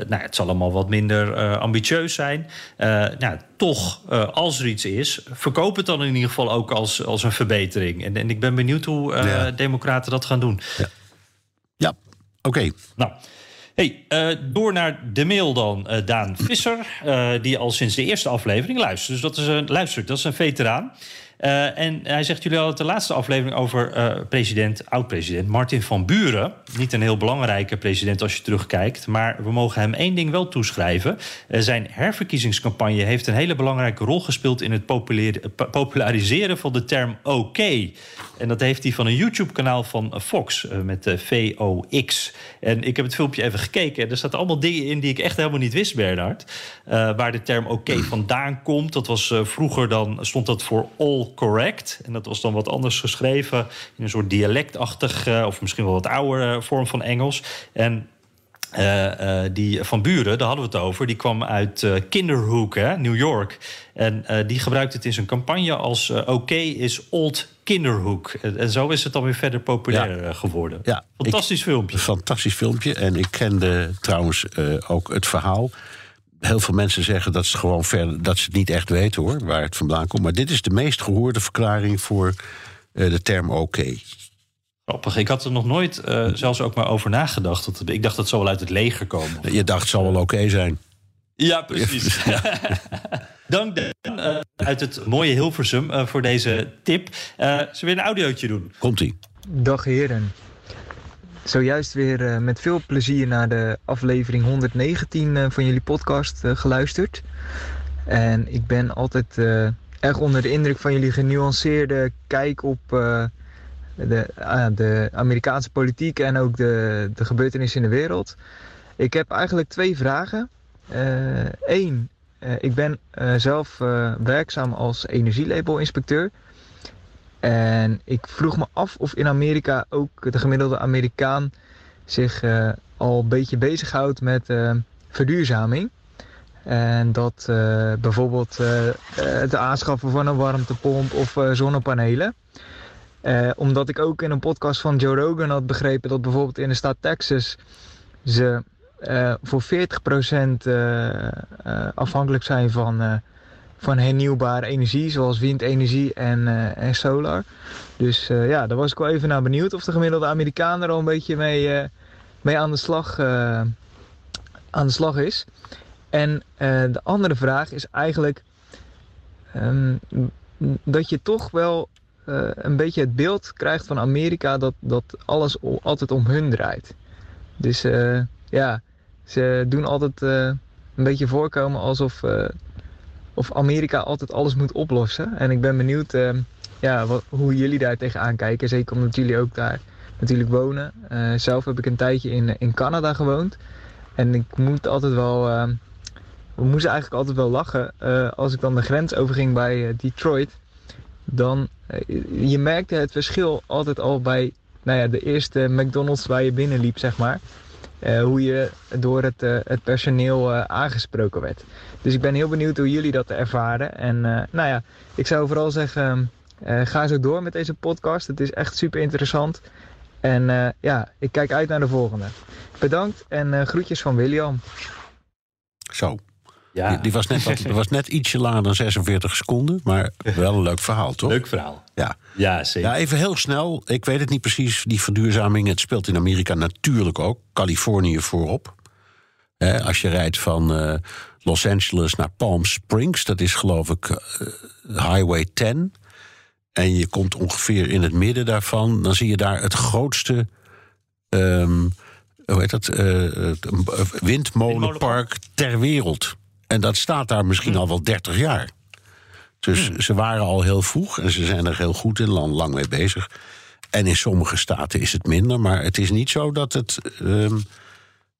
nou, het zal allemaal wat minder eh, ambitieus zijn. Eh, nou, toch, eh, als er iets is, verkoop het dan in ieder geval ook als, als een verbetering. En, en ik ben benieuwd hoe eh, Ja. Democraten dat gaan doen. Ja, oké. Nou. Hey, eh, door naar de mail dan. Eh, Daan Visser, eh, die al sinds de eerste aflevering luistert. Dus dat is een, luistert, dat is een veteraan. Eh, en hij zegt, jullie hadden het de laatste aflevering over eh, president, oud-president Martin van Buren. Niet een heel belangrijke president als je terugkijkt. Maar we mogen hem één ding wel toeschrijven. Eh, zijn herverkiezingscampagne heeft een hele belangrijke rol gespeeld... in het populariseren van de term OK. En dat heeft hij van een YouTube-kanaal van Fox met de VOX. En ik heb het filmpje even gekeken. En er zaten allemaal dingen in die ik echt helemaal niet wist, Bernard. Waar de term OK vandaan komt. Dat was vroeger dan stond dat voor all correct. En dat was dan wat anders geschreven in een soort dialectachtig, eh, of misschien wel wat oudere vorm van Engels. En eh, eh, die van Buren, daar hadden we het over, die kwam uit eh, Kinderhook, hè, New York. En eh, die gebruikt het in zijn campagne als eh, oké is old Kinderhook. En, zo is het dan weer verder populair Ja. eh, geworden. Ja, Fantastisch ik- filmpje. Fantastisch filmpje. En ik kende trouwens eh, ook het verhaal. Heel veel mensen zeggen dat ze gewoon verder, dat ze het niet echt weten hoor, waar het vandaan komt. Maar dit is de meest gehoorde verklaring voor eh, de term oké. Grappig. Ik had er nog nooit eh, zelfs ook maar over nagedacht. Dat, ik dacht dat het zo wel uit het leger komen. Je dacht, het zal wel oké zijn. Ja, precies. Dank Dan eh, uit het mooie Hilversum eh, voor deze tip. Eh zullen we weer een audiootje doen? Komt-ie. Dag heren. Zojuist weer eh, met veel plezier naar de aflevering 119 eh, van jullie podcast eh, geluisterd. En ik ben altijd erg onder de indruk van jullie genuanceerde kijk op de, ah, de Amerikaanse politiek en ook de, de gebeurtenissen in de wereld. Ik heb eigenlijk twee vragen. Eén, ik ben zelf werkzaam als energielabelinspecteur. En ik vroeg me af of in Amerika ook de gemiddelde Amerikaan zich eh, al een beetje bezighoudt met eh, verduurzaming. En dat eh, bijvoorbeeld het aanschaffen van een warmtepomp of zonnepanelen. Omdat ik ook in een podcast van Joe Rogan had begrepen dat bijvoorbeeld in de staat Texas ze voor 40% eh, eh, afhankelijk zijn van, van hernieuwbare energie, zoals windenergie en, eh, en solar. Dus eh, ja, daar was ik wel even naar benieuwd of de gemiddelde Amerikaan er al een beetje mee, eh, mee aan, de slag, aan de slag is. En de andere vraag is eigenlijk ehm, dat je toch wel een beetje het beeld krijgt van Amerika dat, dat alles altijd om hun draait. Dus ja, ze doen altijd een beetje voorkomen alsof of Amerika altijd alles moet oplossen. En ik ben benieuwd eh, ja, hoe jullie daar tegenaan kijken. Zeker omdat jullie ook daar natuurlijk wonen. Eh, zelf heb ik een tijdje in, in Canada gewoond. En ik moet altijd wel. eh, we moesten eigenlijk altijd wel lachen. eh, als ik dan de grens overging bij eh, Detroit. Dan. je merkte het verschil altijd al bij. Nou ja, de eerste McDonald's waar je binnenliep, zeg maar. Eh, hoe je door het, eh, het personeel eh, aangesproken werd. Dus ik ben heel benieuwd hoe jullie dat ervaren. En nou ja, ik zou vooral zeggen, ga zo door met deze podcast. Het is echt super interessant. En ja, ik kijk uit naar de volgende. Bedankt en groetjes van William. Zo. Ja, Die, die was, net wat, was net ietsje langer dan 46 seconden. Maar wel een leuk verhaal, toch? leuk verhaal. Ja. Ja, zeker. ja, even heel snel. Ik weet het niet precies, die verduurzaming. Het speelt in Amerika natuurlijk ook. Californië voorop. als je rijdt van eh, Los Angeles naar Palm Springs, dat is geloof ik eh, Highway 10. En je komt ongeveer in het midden daarvan, dan zie je daar het grootste. ehm, hoe heet dat? eh, windmolenpark ter wereld. En dat staat daar misschien al wel 30 jaar. Dus ze waren al heel vroeg en ze zijn er heel goed in, lang, lang mee bezig. En in sommige staten is het minder, maar het is niet zo dat het ehm,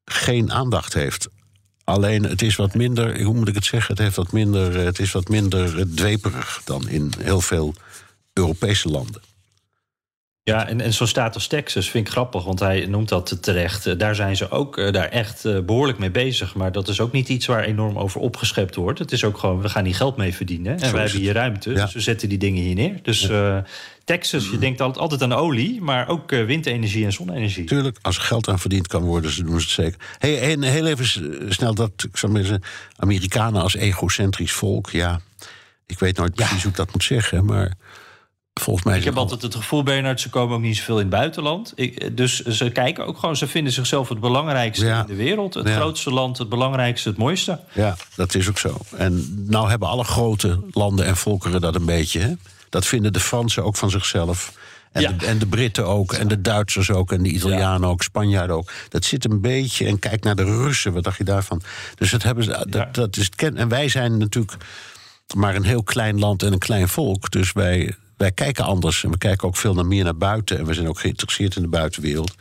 geen aandacht heeft. Alleen het is wat minder, hoe moet ik het zeggen? Het, heeft wat minder, eh, het is wat minder eh, dweperig dan in heel veel Europese landen. Ja, en, en zo'n staat als Texas vind ik grappig, want hij noemt dat terecht. Eh, Daar zijn ze ook eh, daar echt eh, behoorlijk mee bezig. Maar dat is ook niet iets waar enorm over opgeschept wordt. Het is ook gewoon, we gaan hier geld mee verdienen. En Zo wij hebben hier ruimte, Ja. dus we zetten die dingen hier neer. Dus eh, Texas, je denkt altijd, altijd aan olie, maar ook windenergie en zonne-energie. Tuurlijk, als er geld aan verdiend kan worden, ze doen ze het zeker. Hey, en heel even snel dat, ik zou maar zeggen, Amerikanen als egocentrisch volk, ja. Ik weet nooit precies hoe ik dat moet zeggen, maar volgens mij. Ik heb al- altijd het gevoel, Bernard, ze komen ook niet zoveel in het buitenland. Ik, eh, dus ze kijken ook gewoon, ze vinden zichzelf het belangrijkste Ja. in de wereld. Het Ja. grootste land, het belangrijkste, het mooiste. Ja, dat is ook zo. En nou hebben alle grote landen en volkeren dat een beetje. Hè? Dat vinden de Fransen ook van zichzelf. En, Ja. de, en de Britten ook, en de Duitsers ook, en de Italianen ook, Spanjaarden ook. Dat zit een beetje. En kijk naar de Russen, wat dacht je daarvan? Dus dat hebben ze. Dat, dat is het ken. En wij zijn natuurlijk maar een heel klein land en een klein volk. Dus wij, wij kijken anders. En we kijken ook veel naar meer naar buiten. En we zijn ook geïnteresseerd in de buitenwereld.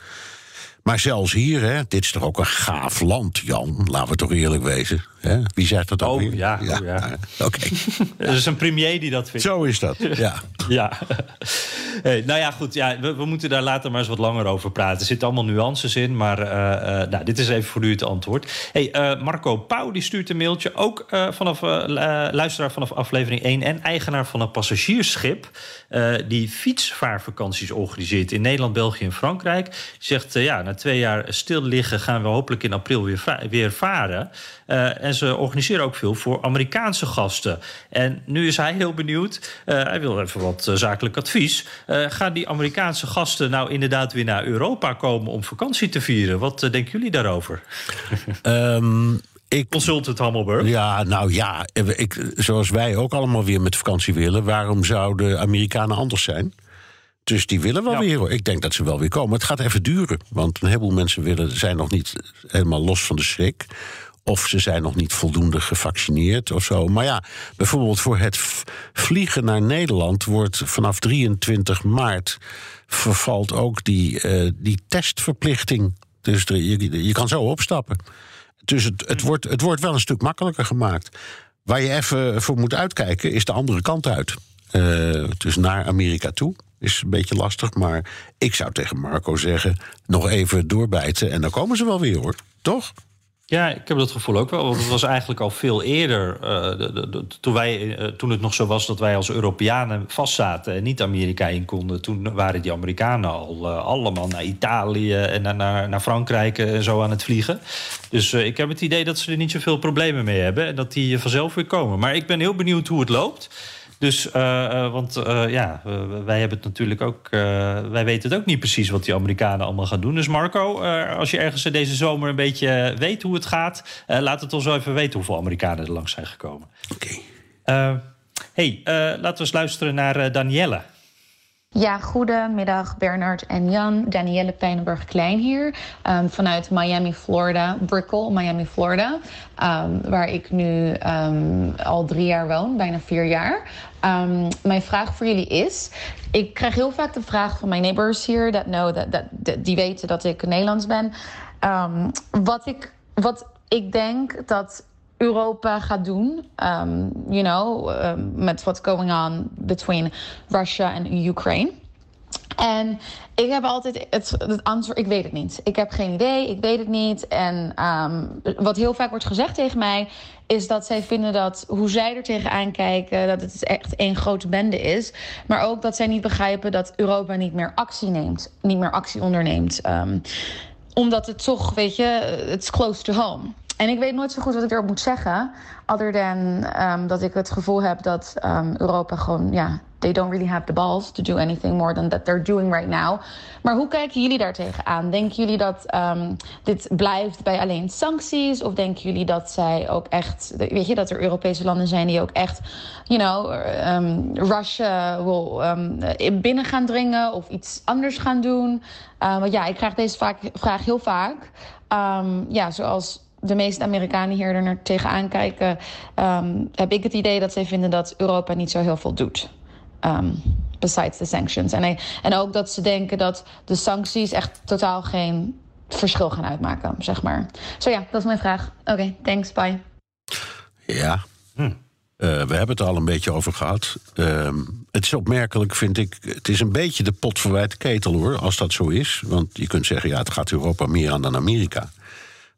Maar zelfs hier, hè, dit is toch ook een gaaf land, Jan. Laten we toch eerlijk wezen. Hè? Wie zegt dat ook Oh, weer? ja, oh, ja. nou, Oké, Er is een premier die dat vindt. zo is dat. Ja. Ja. Hey, nou ja, goed. Ja, we, we moeten daar later maar eens wat langer over praten. Er zitten allemaal nuances in, maar eh, eh, nou, dit is even voor u het antwoord. Hey, eh, Marco Pauw die stuurt een mailtje. Ook vanaf lu- luisteraar vanaf aflevering 1 en eigenaar van een passagiersschip... die fietsvaarvakanties organiseert in Nederland, België en Frankrijk. Zegt, eh, ja, na twee jaar stil liggen gaan we hopelijk in april weer, va- weer varen. Eh, en ze organiseren ook veel voor Amerikaanse gasten. En nu is hij heel benieuwd. Eh, hij wil even wat eh, zakelijk advies. Eh, gaan die Amerikaanse gasten nou inderdaad weer naar Europa komen om vakantie te vieren? Wat denken jullie daarover? Ehm, ik, Consultant Hammelburg. ja, nou ja, ik, zoals wij ook allemaal weer met vakantie willen... waarom zouden Amerikanen anders zijn? Dus die willen wel Ja. weer. hoor. Ik denk dat ze wel weer komen. Het gaat even duren. Want een heleboel mensen willen, zijn nog niet helemaal los van de schrik. Of ze zijn nog niet voldoende gevaccineerd of zo. Maar ja, bijvoorbeeld voor het vliegen naar Nederland wordt vanaf 23 maart vervalt ook die, eh, die testverplichting. Dus er- je, je kan zo opstappen. Dus het, het, wordt, het wordt wel een stuk makkelijker gemaakt. Waar je even voor moet uitkijken, is de andere kant uit. Eh, dus naar Amerika toe. Is een beetje lastig, maar ik zou tegen Marco zeggen: nog even doorbijten en dan komen ze wel weer hoor. Toch? Ja, ik heb dat gevoel ook wel. Want het was eigenlijk al veel eerder. eh, de- de- toen, wij, eh, toen het nog zo was dat wij als Europeanen vastzaten en niet Amerika in konden. Toen waren die Amerikanen al eh, allemaal naar Italië en naar, naar, naar Frankrijk en zo aan het vliegen. Dus ik heb het idee dat ze er niet zoveel problemen mee hebben. En dat die vanzelf weer komen. Maar ik ben heel benieuwd hoe het loopt. Dus, eh, eh, want eh, ja, wij hebben het natuurlijk ook. wij weten het ook niet precies wat die Amerikanen allemaal gaan doen. Dus Marco, als je ergens deze zomer een beetje weet hoe het gaat, laat het ons wel even weten hoeveel Amerikanen er langs zijn gekomen. Oké. Eh, hey, laten we eens luisteren naar Danielle. Ja, goedemiddag Bernard en Jan. Danielle Pijnenburg-Klein hier ehm, vanuit Miami, Florida. Brickell, Miami, Florida. ehm, waar ik nu ehm, al drie jaar woon, bijna vier jaar. Mijn vraag voor jullie is... Ik krijg heel vaak de vraag van mijn neighbors hier... That know, that, die weten dat ik Nederlands ben. Wat, ik, wat ik denk dat Europa gaat doen. Um, you know, um, met what's going on between Russia en Ukraine. En ik heb altijd het, het antwoord, ik weet het niet. Ik heb geen idee, ik weet het niet. En ehm, wat heel vaak wordt gezegd tegen mij... is dat zij vinden dat hoe zij er tegenaan kijken... dat het echt één grote bende is. Maar ook dat zij niet begrijpen dat Europa niet meer actie neemt. Niet meer actie onderneemt. Ehm, omdat het toch, weet je, it's close to home. En ik weet nooit zo goed wat ik erop moet zeggen. Other than ehm, dat ik het gevoel heb dat ehm, Europa gewoon ja, they don't really have the balls to do anything more than that they're doing right now. Maar hoe kijken jullie daar tegenaan? Denken jullie dat um, dit blijft bij alleen sancties? Of denken jullie dat zij ook echt, weet je, dat er Europese landen zijn die ook echt, you know, Russia wil um, binnen gaan dringen of iets anders gaan doen? Uh, want ja, ik krijg deze vraag heel vaak. Ja, zoals de meeste Amerikanen hier er naar tegenaan kijken, um, heb ik het idee dat zij vinden dat Europa niet zo heel veel doet. Um, besides the sanctions. En, en ook dat ze denken dat de sancties echt totaal geen verschil gaan uitmaken, zeg maar. Zo ja, dat is mijn vraag. Oké, okay, thanks, bye. Ja, hm. uh, we hebben het er al een beetje over gehad. Uh, het is opmerkelijk, vind ik. Het is een beetje de pot verwijt ketel hoor, als dat zo is. Want je kunt zeggen, ja, het gaat Europa meer aan dan Amerika.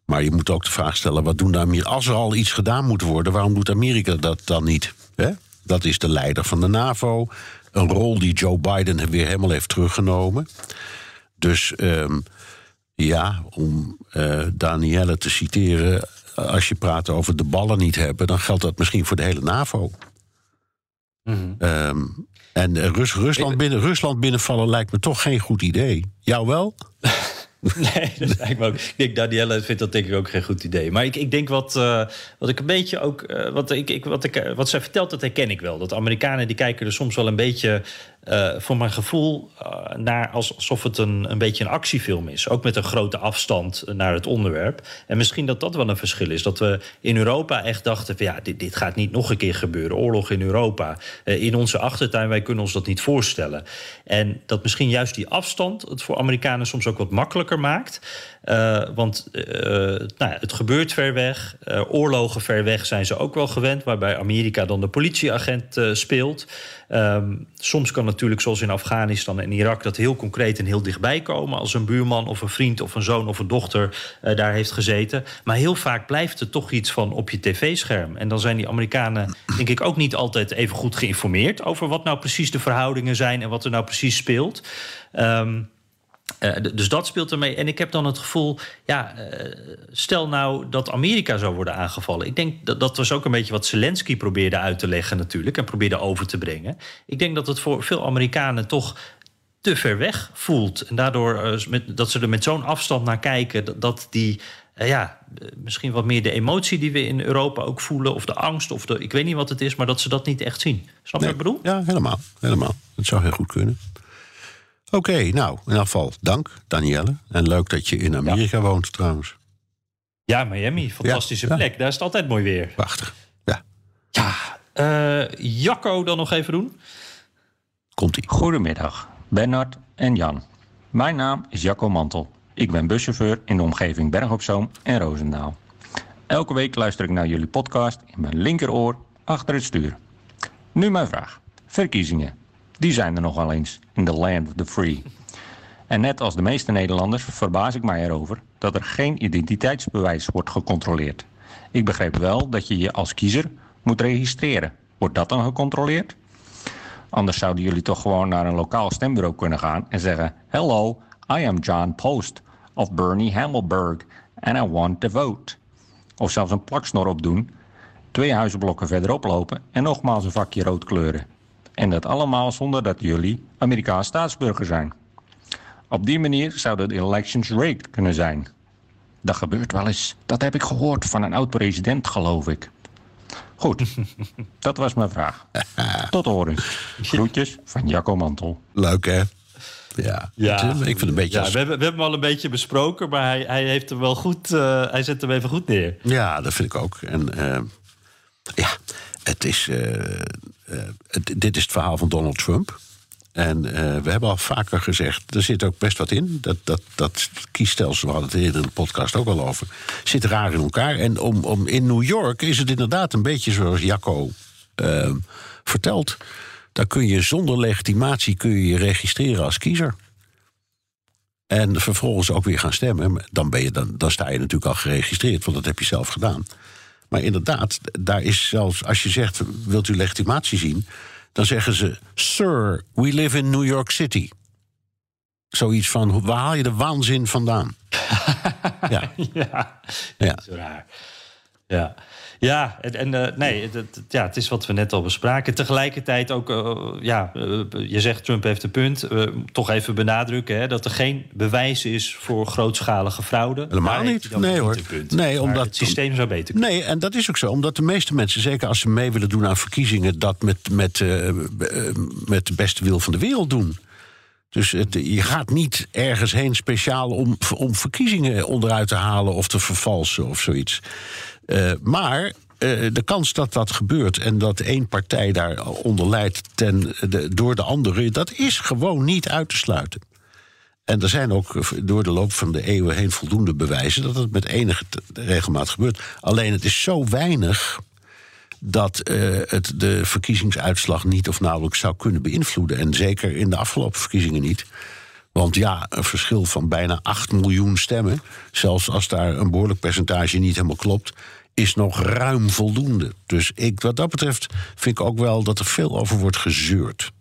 Maar je moet ook de vraag stellen: wat doen de Amerikanen? Als er al iets gedaan moet worden, waarom doet Amerika dat dan niet? Hè? Dat is de leider van de NAVO. Een rol die Joe Biden weer helemaal heeft teruggenomen. Dus um, ja, om uh, Danielle te citeren. Als je praat over de ballen niet hebben, dan geldt dat misschien voor de hele NAVO. Mm -hmm. um, en Rus Rusland, binnen, Rusland binnenvallen lijkt me toch geen goed idee. Jou wel? Nee, dat lijkt me ook. Ik denk, Danielle vindt dat denk ik ook geen goed idee. Maar ik, ik denk wat, uh, wat ik een beetje ook. Uh, wat, ik, ik, wat, ik, wat zij vertelt, dat herken ik wel. Dat Amerikanen die kijken er soms wel een beetje. Uh, voor mijn gevoel naar alsof het een, een beetje een actiefilm is. Ook met een grote afstand naar het onderwerp. En misschien dat dat wel een verschil is. Dat we in Europa echt dachten: van, ja, dit, dit gaat niet nog een keer gebeuren. Oorlog in Europa. in onze achtertuin, wij kunnen ons dat niet voorstellen. En dat misschien juist die afstand het voor Amerikanen soms ook wat makkelijker maakt. Want nou ja, het gebeurt ver weg. Oorlogen ver weg zijn ze ook wel gewend, waarbij Amerika dan de politieagent speelt. Um, soms kan natuurlijk, zoals in Afghanistan en Irak, dat heel concreet en heel dichtbij komen. Als een buurman of een vriend of een zoon of een dochter daar heeft gezeten. Maar heel vaak blijft het toch iets van op je tv-scherm. En dan zijn die Amerikanen, denk ik, ook niet altijd even goed geïnformeerd over wat nou precies de verhoudingen zijn en wat er nou precies speelt. Um, uh, dus dat speelt ermee. En ik heb dan het gevoel, ja, uh, stel nou dat Amerika zou worden aangevallen. Ik denk dat dat was ook een beetje wat Zelensky probeerde uit te leggen natuurlijk en probeerde over te brengen. Ik denk dat het voor veel Amerikanen toch te ver weg voelt. En daardoor uh, met, dat ze er met zo'n afstand naar kijken, dat, dat die ja, misschien wat meer de emotie die we in Europa ook voelen, of de angst, of de, ik weet niet wat het is, maar dat ze dat niet echt zien. Snap je nee, wat ik bedoel? Ja, helemaal. helemaal. Dat zou heel goed kunnen. Oké, okay, nou, in geval dank, Danielle. En leuk dat je in Amerika ja. woont, trouwens. Ja, Miami, fantastische ja, plek. Ja. Daar is het altijd mooi weer. Prachtig, ja. Ja, uh, Jacco dan nog even doen. Komt-ie. Goedemiddag, Bernard en Jan. Mijn naam is Jacco Mantel. Ik ben buschauffeur in de omgeving Berg op Zoom en Roosendaal. Elke week luister ik naar jullie podcast in mijn linkeroor achter het stuur. Nu mijn vraag. Verkiezingen. Die zijn er nogal eens in the land of the free. En net als de meeste Nederlanders verbaas ik mij erover dat er geen identiteitsbewijs wordt gecontroleerd. Ik begreep wel dat je je als kiezer moet registreren. Wordt dat dan gecontroleerd? Anders zouden jullie toch gewoon naar een lokaal stembureau kunnen gaan en zeggen: Hello, I am John Post of Bernie Hammelberg and I want to vote. Of zelfs een plaksnor opdoen, twee huizenblokken verderop lopen en nogmaals een vakje rood kleuren. En dat allemaal zonder dat jullie Amerikaans staatsburger zijn. Op die manier zouden de elections rigged kunnen zijn. Dat gebeurt wel eens. Dat heb ik gehoord van een oud-president, geloof ik. Goed, dat was mijn vraag. Tot horen. Groetjes van Jacco Mantel. Leuk, hè? Ja, ja, ik vind het een beetje. Ja, als... we, hebben, we hebben hem al een beetje besproken, maar hij, hij heeft hem wel goed. Uh, hij zet hem even goed neer. Ja, dat vind ik ook. En uh, ja, het is. Uh, het, dit is het verhaal van Donald Trump. En we hebben al vaker gezegd, er zit ook best wat in. Dat, dat, dat kiesstelsel, we hadden het eerder in de podcast ook al over, zit raar in elkaar. En om, om, in New York is het inderdaad een beetje zoals Jacco vertelt. Daar kun je zonder legitimatie kun je, je registreren als kiezer. En vervolgens ook weer gaan stemmen. Dan, ben je, dan, dan sta je natuurlijk al geregistreerd, want dat heb je zelf gedaan. Maar inderdaad, daar is zelfs, als je zegt, wilt u legitimatie zien... dan zeggen ze, sir, we live in New York City. Zoiets van, waar haal je de waanzin vandaan? ja. ja, ja. Zo raar. Ja, ja en, en uh, nee, het, het, ja, het is wat we net al bespraken. Tegelijkertijd ook, uh, ja, uh, je zegt Trump heeft een punt. toch even benadrukken hè, dat er geen bewijs is voor grootschalige fraude. Helemaal niet. Nee hoor. Nee, omdat het systeem zou beter kunnen. Nee, en dat is ook zo. Omdat de meeste mensen, zeker als ze mee willen doen aan verkiezingen, dat met, met, met de beste wil van de wereld doen. Dus het, je gaat niet ergens heen speciaal om, om verkiezingen onderuit te halen of te vervalsen of zoiets. Uh, maar uh, de kans dat dat gebeurt en dat één partij daaronder leidt ten, de, door de andere, dat is gewoon niet uit te sluiten. En er zijn ook door de loop van de eeuwen heen voldoende bewijzen dat het met enige regelmaat gebeurt. Alleen het is zo weinig dat het de verkiezingsuitslag niet of nauwelijks zou kunnen beïnvloeden. En zeker in de afgelopen verkiezingen niet. Want ja, een verschil van bijna 8 miljoen stemmen, zelfs als daar een behoorlijk percentage niet helemaal klopt, is nog ruim voldoende. Dus ik, wat dat betreft vind ik ook wel dat er veel over wordt gezeurd.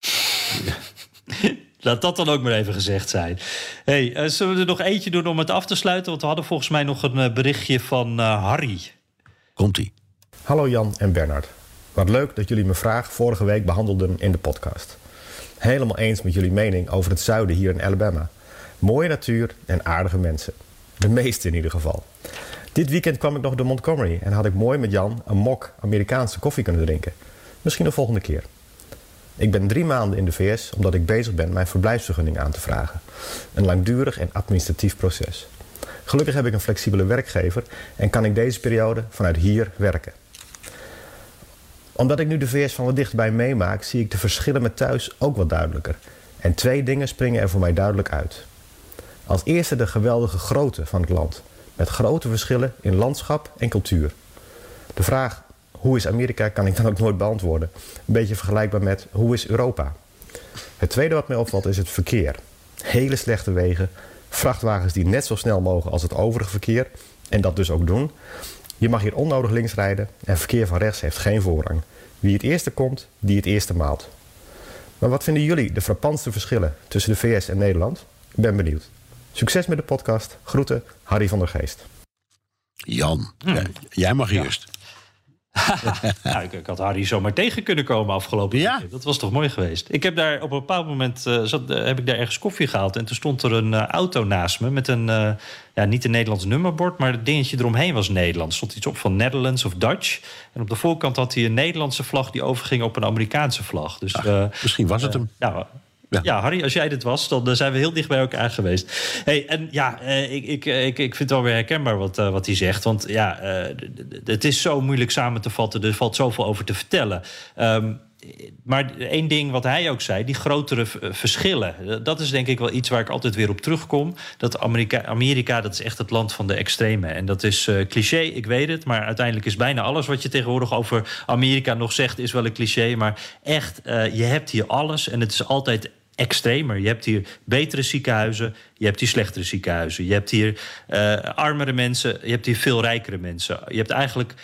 Laat dat dan ook maar even gezegd zijn. Hey, uh, zullen we er nog eentje doen om het af te sluiten? Want we hadden volgens mij nog een uh, berichtje van uh, Harry. Komt-ie. Hallo Jan en Bernard. Wat leuk dat jullie mijn vraag vorige week behandelden in de podcast. Helemaal eens met jullie mening over het zuiden hier in Alabama. Mooie natuur en aardige mensen. De meeste in ieder geval. Dit weekend kwam ik nog door Montgomery en had ik mooi met Jan een mok Amerikaanse koffie kunnen drinken. Misschien de volgende keer. Ik ben drie maanden in de VS omdat ik bezig ben mijn verblijfsvergunning aan te vragen. Een langdurig en administratief proces. Gelukkig heb ik een flexibele werkgever en kan ik deze periode vanuit hier werken omdat ik nu de VS van wat dichtbij meemaak, zie ik de verschillen met thuis ook wat duidelijker. En twee dingen springen er voor mij duidelijk uit. Als eerste de geweldige grootte van het land, met grote verschillen in landschap en cultuur. De vraag hoe is Amerika kan ik dan ook nooit beantwoorden. Een beetje vergelijkbaar met hoe is Europa. Het tweede wat mij opvalt is het verkeer. Hele slechte wegen, vrachtwagens die net zo snel mogen als het overige verkeer en dat dus ook doen. Je mag hier onnodig links rijden en verkeer van rechts heeft geen voorrang. Wie het eerste komt, die het eerste maalt. Maar wat vinden jullie de frappantste verschillen tussen de VS en Nederland? Ik ben benieuwd. Succes met de podcast. Groeten, Harry van der Geest. Jan, hmm. jij mag eerst. nou, ik, ik, had Harry zomaar tegen kunnen komen afgelopen ja. Dat was toch mooi geweest. Ik heb daar op een bepaald moment uh, zat, uh, heb ik daar ergens koffie gehaald. En toen stond er een uh, auto naast me met een, ja, niet een Nederlands nummerbord, maar het dingetje eromheen was Nederlands. Er stond iets op van Netherlands of Dutch. En op de voorkant had hij een Nederlandse vlag die overging op een Amerikaanse vlag. Dus, Ach, misschien was het hem. ja, ja. Harry, als jij dit was, dan zijn we heel dicht bij elkaar geweest. Hey, en ja, ik, ik, ik, ik vind het wel weer herkenbaar wat, wat hij zegt. Want ja, het is zo moeilijk samen te vatten. Er valt zoveel over te vertellen. Um, maar één ding wat hij ook zei, die grotere verschillen. Dat is denk ik wel iets waar ik altijd weer op terugkom. Dat Amerika, Amerika dat is echt het land van de extreme. En dat is uh, cliché, ik weet het. Maar uiteindelijk is bijna alles wat je tegenwoordig over Amerika nog zegt... is wel een cliché. Maar echt, uh, je hebt hier alles en het is altijd extremer. Je hebt hier betere ziekenhuizen, je hebt hier slechtere ziekenhuizen. Je hebt hier armere mensen, je hebt hier veel rijkere mensen. Je hebt eigenlijk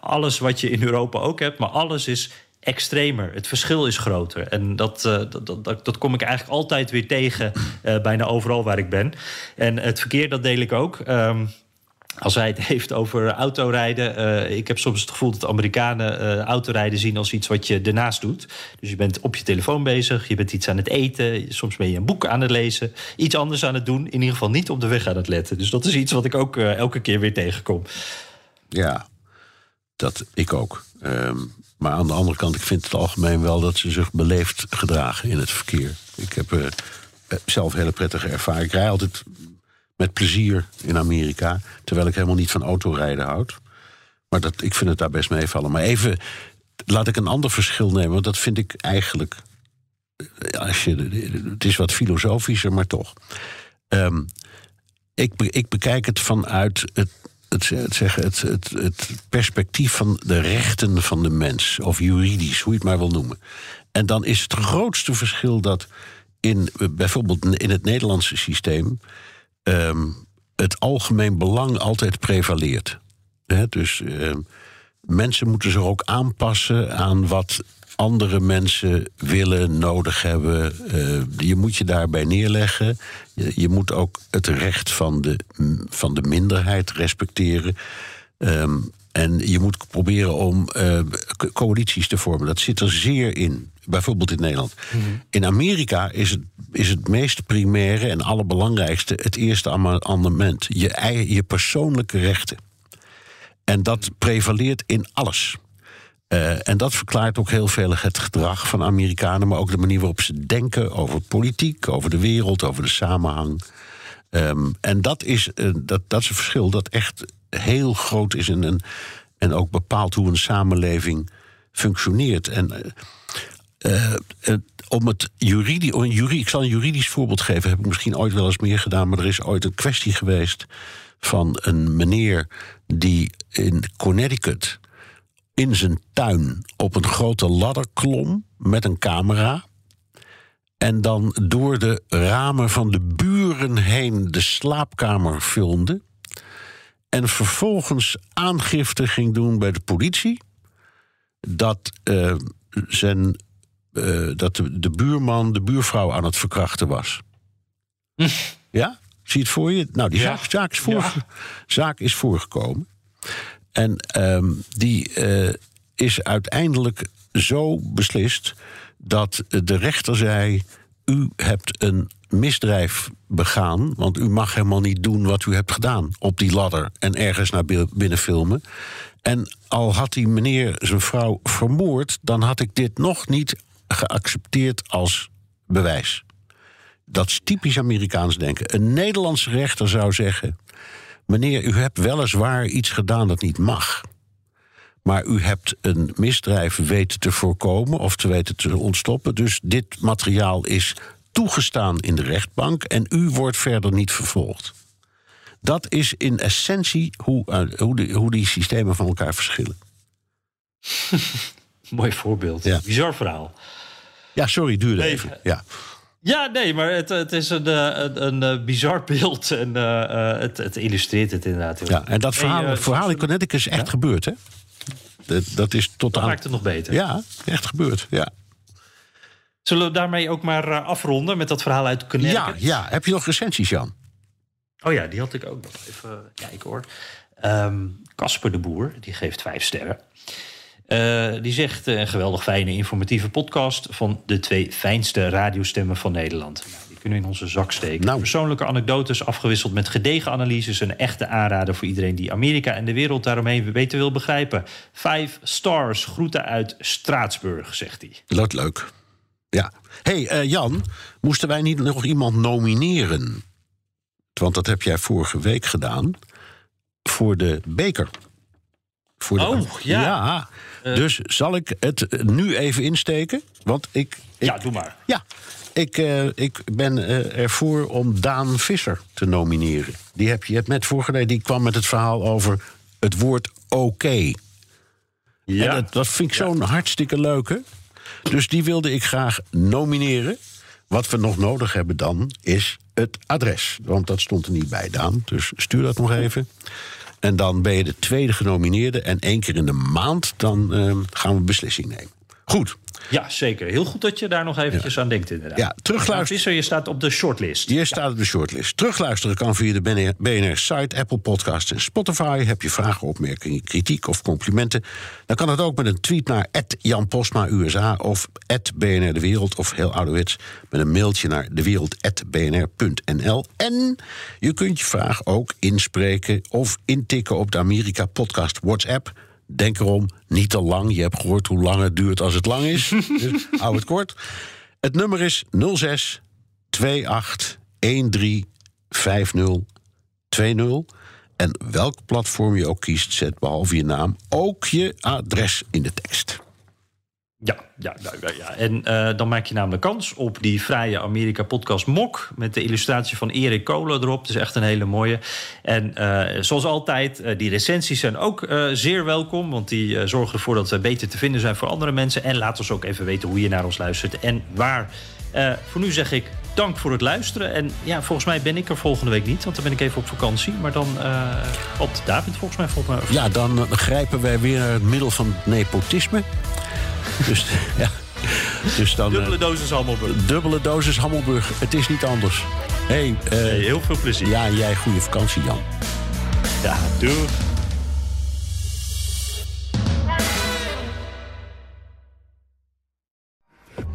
alles wat je in Europa ook hebt, maar alles is extremer. Het verschil is groter. En dat, uh, dat, dat, dat, kom ik eigenlijk altijd weer tegen, uh, bijna overal waar ik ben. En het verkeer, dat deel ik ook. Um, als hij het heeft over autorijden. Uh, ik heb soms het gevoel dat Amerikanen autorijden zien als iets wat je ernaast doet. Dus je bent op je telefoon bezig, je bent iets aan het eten. Soms ben je een boek aan het lezen. Iets anders aan het doen. In ieder geval niet op de weg aan het letten. Dus dat is iets wat ik ook elke keer weer tegenkom. Ja, dat ik ook. Um, maar aan de andere kant, ik vind het algemeen wel dat ze zich beleefd gedragen in het verkeer. Ik heb uh, zelf hele prettige ervaring. Ik rij altijd met plezier in Amerika, terwijl ik helemaal niet van autorijden houd. Maar dat, ik vind het daar best meevallen. Maar even, laat ik een ander verschil nemen, want dat vind ik eigenlijk. Als je, het is wat filosofischer, maar toch. Um, ik, ik bekijk het vanuit het het, het, het, het, het perspectief van de rechten van de mens, of juridisch, hoe je het maar wil noemen. En dan is het grootste verschil dat in bijvoorbeeld in het Nederlandse systeem um, het algemeen belang altijd prevaleert. He, dus um, mensen moeten zich ook aanpassen aan wat andere mensen willen, nodig hebben. Eh, je moet je daarbij neerleggen. Je, je moet ook het recht van de, van de minderheid respecteren. Ehm, en je moet proberen om eh, co- coalities te vormen. Dat zit er zeer in. Bijvoorbeeld in Nederland. In Amerika is het, is het meest primaire en allerbelangrijkste het eerste amendement. Je, je persoonlijke rechten. En dat prevaleert in alles. Eh, en dat verklaart ook heel veel het gedrag van Amerikanen, maar ook de manier waarop ze denken over politiek, over de wereld, over de samenhang. Ehm, en dat is, eh, dat, dat is een verschil dat echt heel groot is en, en, en ook bepaalt hoe een samenleving functioneert. En eh, om het juridisch, een juri, ik zal een juridisch voorbeeld geven, heb ik misschien ooit wel eens meer gedaan, maar er is ooit een kwestie geweest van een meneer die in Connecticut in zijn tuin op een grote ladder klom met een camera. En dan door de ramen van de buren heen de slaapkamer filmde. En vervolgens aangifte ging doen bij de politie. Dat, eh, zijn, eh, dat de, de buurman de buurvrouw aan het verkrachten was. Ja? Zie je het voor je? Nou, die Ja. zaak, zaak, is, voorge- zaak is voorgekomen. En ehm, die eh, is uiteindelijk zo beslist dat de rechter zei: U hebt een misdrijf begaan, want u mag helemaal niet doen wat u hebt gedaan op die ladder en ergens naar bi- binnen filmen. En al had die meneer zijn vrouw vermoord, dan had ik dit nog niet geaccepteerd als bewijs. Dat is typisch Amerikaans denken. Een Nederlandse rechter zou zeggen: Meneer, u hebt weliswaar iets gedaan dat niet mag. Maar u hebt een misdrijf weten te voorkomen of te weten te ontstoppen. Dus dit materiaal is toegestaan in de rechtbank en u wordt verder niet vervolgd. Dat is in essentie hoe, eh, hoe, de- hoe die systemen van elkaar verschillen. Mooi voorbeeld. Ja. Bizar verhaal. Ja, sorry, duurde Nee, even. Ja. Ja, nee, maar het, het is een, eh, een, een eh, bizar beeld. En eh, het, het illustreert het inderdaad heel ja, en dat Hey, verhaal, eh, verhaal in Connecticut is echt gebeurd, hè? Dat, dat is tot dat aan. maakt het nog beter. Ja, echt gebeurd. Ja. Zullen we daarmee ook maar afronden met dat verhaal uit ja, Connecticut? ja. Heb je nog recensies, Jan? Oh ja, die had ik ook nog even kijken hoor. Ehm, Casper de Boer, die geeft vijf sterren. Eh, die zegt eh, een geweldig fijne informatieve podcast van de twee fijnste radiostemmen van Nederland. Nou, die kunnen we in onze zak steken. Nou. Persoonlijke anekdotes afgewisseld met gedegen analyses. Een echte aanrader voor iedereen die Amerika en de wereld daaromheen beter wil begrijpen. Vijf stars, groeten uit Straatsburg, zegt hij. Dat leuk. Ja. hey, eh, Jan, moesten wij niet nog iemand nomineren? Want dat heb jij vorige week gedaan. Voor de beker. Voor de Oh, ja. Eh. dus zal ik het nu even insteken? Want ik. ik Ja, doe maar. Ja, ik, eh, ik ben eh, ervoor om Daan Visser te nomineren. Die heb je hebt net voorgelezen. Die kwam met het verhaal over het woord oké. En dat, dat vind ik zo'n hartstikke leuke. Dus die wilde ik graag nomineren. Wat we nog nodig hebben dan is het adres. Want dat stond er niet bij, Daan. Dus stuur dat nog even. En dan ben je de tweede genomineerde. En één keer in de maand dan eh, gaan we beslissing nemen. Goed. Ja, zeker. Heel goed dat je daar nog eventjes aan denkt, inderdaad. Ja, terugluisteren. Visser, je staat op de shortlist. Hier staat op de shortlist. Terugluisteren kan via de BNR BNR-site, Apple Podcasts en Spotify. Heb je vragen, opmerkingen, kritiek of complimenten? Dan kan het ook met een tweet naar Jan Postma USA of BNR De Wereld of heel ouderwets met een mailtje naar dewereld.bnr.nl. En je kunt je vraag ook inspreken of intikken op de Amerika Podcast WhatsApp. Denk erom, niet te lang. Je hebt gehoord hoe lang het duurt als het lang is. dus hou het kort. Het nummer is 06 28 13 50 20. En welk platform je ook kiest, zet behalve je naam ook je adres in de tekst. Ja, ja, ja, ja, en eh, dan maak je namelijk kans op die vrije Amerika-podcast Mok... met de illustratie van Erik Kolen erop. Dat is echt een hele mooie. En eh, zoals altijd, eh, die recensies zijn ook zeer welkom... want die zorgen ervoor dat we beter te vinden zijn voor andere mensen. En laat ons ook even weten hoe je naar ons luistert en waar. Voor nu zeg ik dank voor het luisteren. En ja, volgens mij ben ik er volgende week niet... want dan ben ik even op vakantie. Maar dan uh, op David volgens mij. Volgens mij Ja, dan uh, grijpen wij weer naar het middel van het nepotisme. Dus, ja. dus dan, Dubbele eh, dosis Hammelburg. dubbele dosis Hammelburg. Het is niet anders. Hey, eh, Hey, heel veel plezier. ja, jij goede vakantie, Jan. Ja, doei.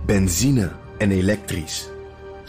Benzine en elektrisch.